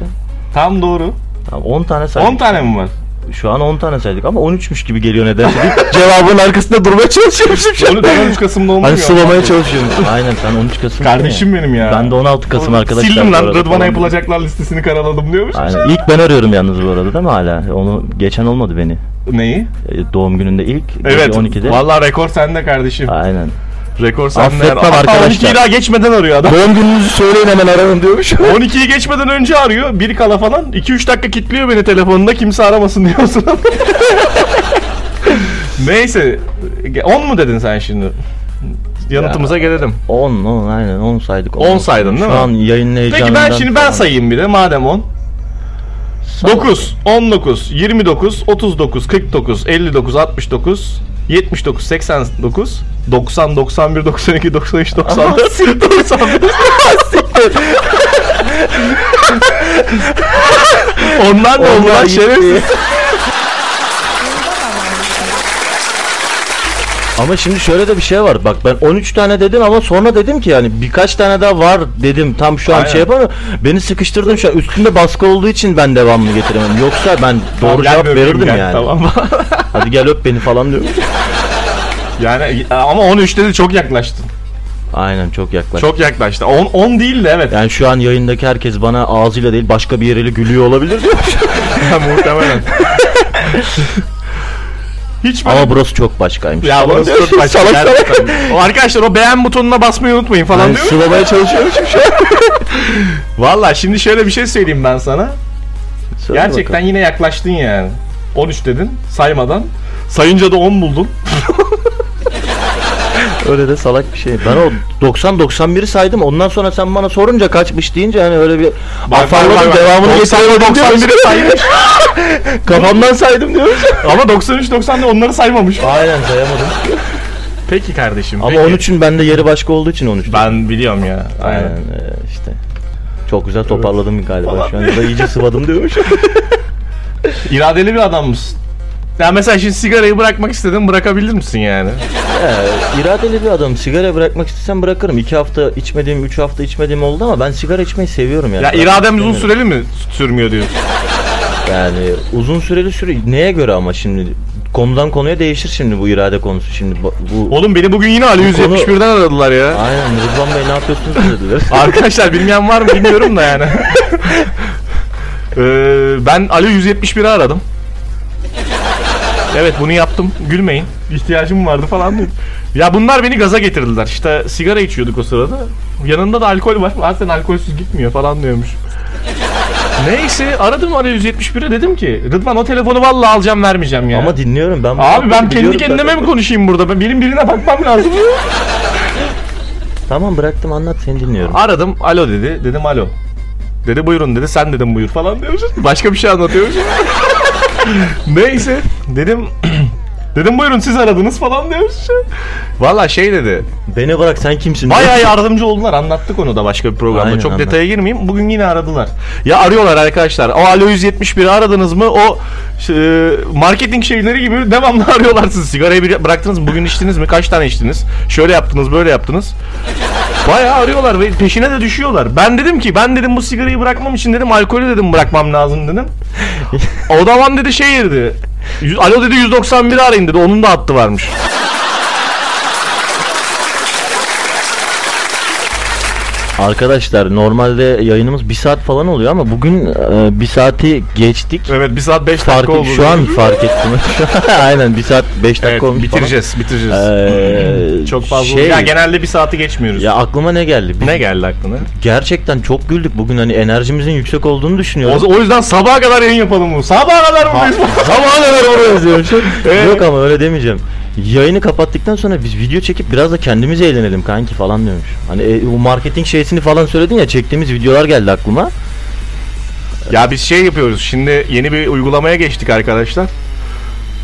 Tam doğru. Tamam 10 tane saydık. 10 tane mi var? Şu an 10 tane saydık ama 13'müş gibi geliyor nedense. <laughs> Cevabın arkasında durmaya çalışıyormuşum şu an. Onu ben 13 Kasım'da olmuyor. Hani sıvamaya çalışıyorum. <laughs> Aynen sen 13 Kasım. Kardeşim benim ya. Ben de 16 Kasım arkadaşlar. Sildim lan Rıdvan'a yapılacaklar listesini karaladım diyormuş. Aynen. İlk ben arıyorum yalnız bu arada değil mi hala? Onu geçen olmadı beni. Neyi? E, Doğum gününde ilk. Evet. 12'de. Vallahi rekor sende kardeşim. Aynen. Rekor sende. Affetmem arkadaşlar. 12'yi daha geçmeden arıyor adam. Doğum gününüzü söyleyin hemen ararım diyormuş. <laughs> 12'yi geçmeden önce arıyor. Bir kala falan. 2-3 dakika kilitliyor beni telefonunda. Kimse aramasın diyorsun. <laughs> Neyse. 10 mu dedin sen şimdi? Yanıtımıza gelelim. 10, 10 aynen 10 saydık. 10 saydın değil Şu mi? an yayının heyecanından. Peki ben şimdi ben sayayım bir de madem 10. Say. 9, 19, 29, 39, 49, 59, 69, 79, 89, 90, 91, 92, 93, 94, 95. Onlar ne oldu Onlar lan gitti. şerefsiz? Ama şimdi şöyle de bir şey var. Bak ben 13 tane dedim ama sonra dedim ki yani birkaç tane daha var dedim. Tam şu an Aynen. şey yapamıyorum. Beni sıkıştırdın şu an. Üstünde baskı olduğu için ben devamlı getiremem. Yoksa ben doğru cevap verirdim gel, yani. Tamam. <laughs> Hadi gel öp beni falan diyorum. yani ama 13'te de çok yaklaştın. Aynen çok yaklaş. Çok yaklaştın. 10, 10 değil de evet. Yani şu an yayındaki herkes bana ağzıyla değil başka bir yeriyle gülüyor olabilir diyor. <laughs> Muhtemelen. <laughs> Hiç böyle ama burası çok başkaymış. Ya burası çok başka. Salak salak. gerçekten. O arkadaşlar o beğen butonuna basmayı unutmayın falan Ben diyor. sıvamaya çalışıyormuşum şu an. <laughs> Valla şimdi şöyle bir şey söyleyeyim ben sana. Söyle Gerçekten bakalım. yine yaklaştın yani. 13 dedin saymadan. Sayınca da 10 buldun. <laughs> Öyle de salak bir şey. Ben o 90-91'i saydım. Ondan sonra sen bana sorunca kaçmış deyince hani öyle bir afalladım devamını getiremedim 91'i saymış. <laughs> Kafamdan saydım diyor. Ama 93 90'da onları saymamış. Aynen sayamadım. Peki kardeşim. Ama peki. 13'ün bende yeri başka olduğu için 13. ben biliyorum ya. Aynen Aynen. işte. Çok güzel toparladım galiba şu an. Ya da iyice sıvadım diyormuş. <laughs> İradeli bir adam mısın? Ya mesela şimdi sigarayı bırakmak istedim bırakabilir misin yani? Ee, iradeli bir adam. Sigara bırakmak istesem bırakırım. 2 hafta içmediğim, 3 hafta içmediğim oldu ama ben sigara içmeyi seviyorum yani. Ya Bırakmak iradem uzun istemiyorum. süreli mi sürmüyor diyorsun? Yani uzun süreli süre neye göre ama şimdi konudan konuya değişir şimdi bu irade konusu şimdi bu, bu... Oğlum beni bugün yine Ali Bu konu- 171'den aradılar ya. Aynen Rıdvan Bey ne yapıyorsunuz dediler. <laughs> Arkadaşlar bilmeyen var mı bilmiyorum da yani. <laughs> Ee, ben Ali 171'i aradım. Evet bunu yaptım. Gülmeyin. İhtiyacım vardı falan diyor. Ya bunlar beni gaza getirdiler. İşte sigara içiyorduk o sırada. Yanında da alkol var. Zaten alkolsüz gitmiyor falan diyormuş. Neyse aradım Ali 171'e dedim ki Rıdvan o telefonu vallahi alacağım vermeyeceğim ya. ama dinliyorum ben. Abi ben kendi kendime zaten. mi konuşayım burada? Ben benim birine bakmam lazım. Tamam bıraktım anlat seni dinliyorum. Aradım alo dedi. Dedim alo. Dedi buyurun dedi. Sen dedim buyur falan diyormuş. Başka bir şey anlatıyormuş. Neyse dedim dedim buyurun siz aradınız falan diyormuş. Valla şey dedi. Beni bırak sen kimsin? Bayağı yardımcı oldular. Anlattık onu da başka bir programda. Aynen, Çok anlat. detaya girmeyeyim. Bugün yine aradılar. Ya arıyorlar arkadaşlar. O Alo 171'i aradınız mı? O e, marketing şeyleri gibi devamlı <laughs> arıyorlar sizi. Sigarayı bıraktınız mı? Bugün içtiniz mi? Kaç tane içtiniz? Şöyle yaptınız, böyle yaptınız. Bayağı arıyorlar ve peşine de düşüyorlar. Ben dedim ki ben dedim bu sigarayı bırakmam için dedim alkolü dedim bırakmam lazım dedim. <laughs> o zaman dedi şey dedi. Alo dedi 191 arayın dedi. Onun da hattı varmış. Arkadaşlar normalde yayınımız bir saat falan oluyor ama bugün e, bir saati geçtik. Evet bir saat 5 dakika oldu. şu an fark ettim. <laughs> Aynen bir saat 5 dakika Evet, olmuş bitireceğiz bitireceğiz. Ee, <laughs> Çok fazla şey- Ya genelde bir saati geçmiyoruz. Ya aklıma ne geldi? Biz ne geldi aklına? gerçekten çok güldük bugün hani enerjimizin yüksek olduğunu düşünüyorum. O, o yüzden sabaha kadar yayın yapalım bu. Sabaha kadar buradayız. Sabaha kadar diyormuşum. <laughs> Evet. Yok ama öyle demeyeceğim. Yayını kapattıktan sonra biz video çekip biraz da kendimiz eğlenelim kanki falan diyormuş. Hani e, o marketing şeysini falan söyledin ya çektiğimiz videolar geldi aklıma. Ya biz şey yapıyoruz. Şimdi yeni bir uygulamaya geçtik arkadaşlar.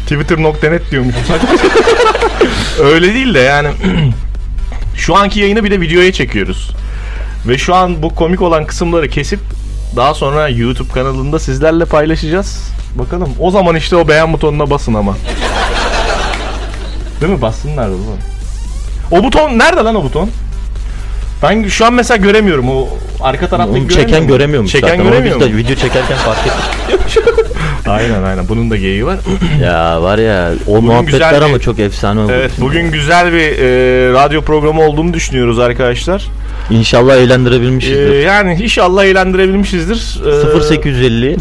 Twitter.net diyormuşum <laughs> sadece. Öyle değil de yani <clears throat> şu anki yayını bir de videoya çekiyoruz. Ve şu an bu komik olan kısımları kesip daha sonra YouTube kanalında sizlerle paylaşacağız. Bakalım. O zaman işte o beğen butonuna basın ama. Değil mi? Bassınlar o zaman. O buton nerede lan o buton? Ben şu an mesela göremiyorum o arka taraftaki Onu çeken göremiyormuş Çeken zaten. Onu göremiyor biz mu? de video çekerken fark ettik. <laughs> Aynen aynen bunun da geyiği var. <clears throat> ya var ya o muhabbetler güzel bir- ama çok efsane oldu. evet bugün güzel bir e, radyo programı olduğunu düşünüyoruz arkadaşlar. İnşallah eğlendirebilmişizdir. yani inşallah eğlendirebilmişizdir. E, 0850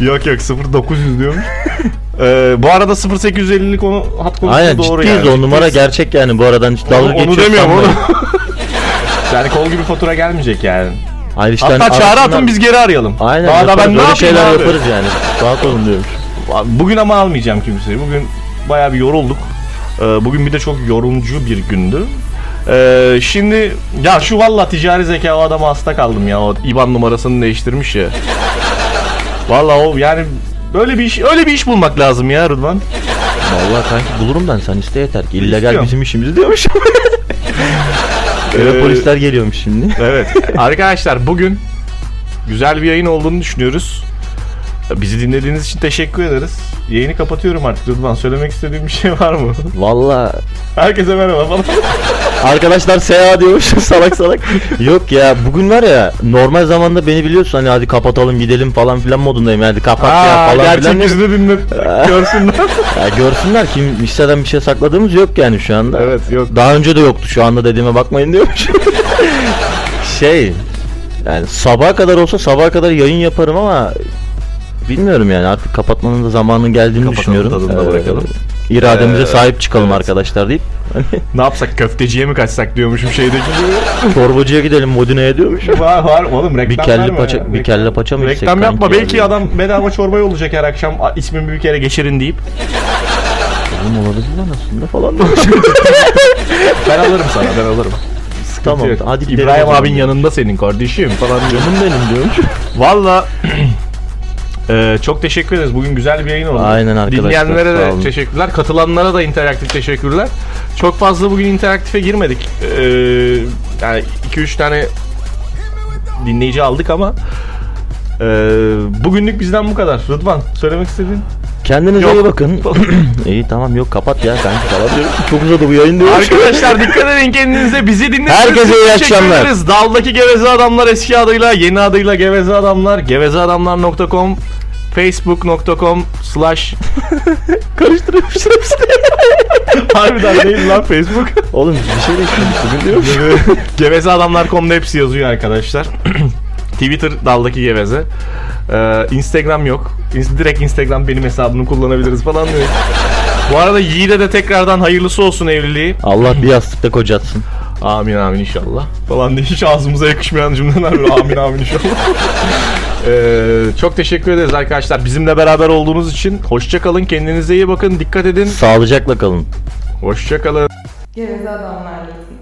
<laughs> Yok yok 0900 diyormuş. <laughs> E, bu arada 0850'lik konu hat konusu Aynen doğru ciddiyiz yani. o numara Ciddiyiz. gerçek yani bu aradan hiç dalga Onu, onu geçiyor demiyorum onu. sanmayın. <laughs> yani kol gibi fatura gelmeyecek yani. Hayır işte Hatta hani çağrı arasından- atın biz geri arayalım. Aynen Daha da yaparız, ben ne öyle yapayım şeyler abi? yaparız yani. Rahat olun diyormuş. Bugün ama almayacağım kimseyi. Bugün bayağı bir yorulduk. Ee, Bugün bir de çok yorumcu bir gündü. Ee, şimdi ya şu valla ticari zeka o adama hasta kaldım ya. O IBAN numarasını değiştirmiş ya. Valla o yani böyle bir iş öyle bir iş bulmak lazım ya Rıdvan. Vallahi kanki bulurum ben sen iste yeter ki. İllegal İstiyorum. bizim işimiz diyormuş. <laughs> Ee, polisler geliyormuş şimdi. <laughs> Evet. Arkadaşlar bugün güzel bir yayın olduğunu düşünüyoruz. Bizi dinlediğiniz için teşekkür ederiz. Yayını kapatıyorum artık Rıdvan. Söylemek istediğim bir şey var mı? Vallahi Herkese merhaba falan. Arkadaşlar seyahat diyormuş <laughs> salak salak. Yok ya bugün var ya normal zamanda beni biliyorsun hani hadi kapatalım gidelim falan filan modundayım. Hadi kapat ya Aa, falan gerçek filan. yüzünü dinle. <laughs> Görsünler. Ya görsünler kim listeden bir şey sakladığımız yok yani şu anda. evet yok. Daha önce de yoktu şu anda dediğime bakmayın diyormuş. <laughs> şey yani sabaha kadar olsa sabaha kadar yayın yaparım ama bilmiyorum yani artık kapatmanın da zamanının geldiğini Kapatalım, düşünüyorum. tadında bırakalım. İrademize Ee, sahip çıkalım evet. arkadaşlar deyip <laughs> Ne yapsak köfteciye mi kaçsak diyormuşum şeydeki gibi. torbacıya gidelim Modine'ye diyormuş. var var oğlum reklam Bir kelle paça- ya. bir kelle paça mı içsek Reklam yapma ya belki diyor. adam bedava çorba yollayacak her akşam "A, ismimi bir kere geçirin deyip. Oğlum olabilir lan aslında falan. <laughs> Ben alırım sana ben alırım. tamam hadi. İbrahim abin yanında senin kardeşim falan diyor. Canım benim diyormuş. Valla <clears throat> Ee, çok teşekkür ederiz. Bugün güzel bir yayın oldu. Aynen arkadaşlar, Dinleyenlere de teşekkürler. Katılanlara da interaktif teşekkürler. Çok fazla bugün interaktife girmedik. Ee, yani 2-3 tane dinleyici aldık ama ee, bugünlük bizden bu kadar. Rıdvan söylemek istediğin? Kendinize Yok. iyi bakın. <clears throat> iyi tamam yok kapat ya kanki falan <laughs> diyor. Çok uzadı bu yayın diyor. Arkadaşlar dikkat edin kendinize. Bizi dinlediğiniz Herkese iyi akşamlar. Daldaki Geveze Adamlar eski adıyla yeni adıyla Geveze Adamlar. Gevezeadamlar.com Facebook.com slash <laughs> hepsini. <laughs> Harbiden değil lan Facebook. Oğlum bir şey değiştirmiş bugün diyormuş. Gevezeadamlar.com'da hepsi yazıyor arkadaşlar. <clears throat> Twitter daldaki geveze. Ee, Instagram yok. Direkt Instagram benim hesabımı kullanabiliriz falan diyor. Bu arada Yiğit'e de tekrardan hayırlısı olsun evliliği. Allah bir yastıkta kocatsın. Amin amin inşallah. Falan diye hiç ağzımıza yakışmayan cümleler böyle amin amin inşallah. Ee, çok teşekkür ederiz arkadaşlar. Bizimle beraber olduğunuz için. Hoşça kalın. Kendinize iyi bakın. Dikkat edin. Sağlıcakla kalın. Hoşça kalın. Geveze adamlarlasın.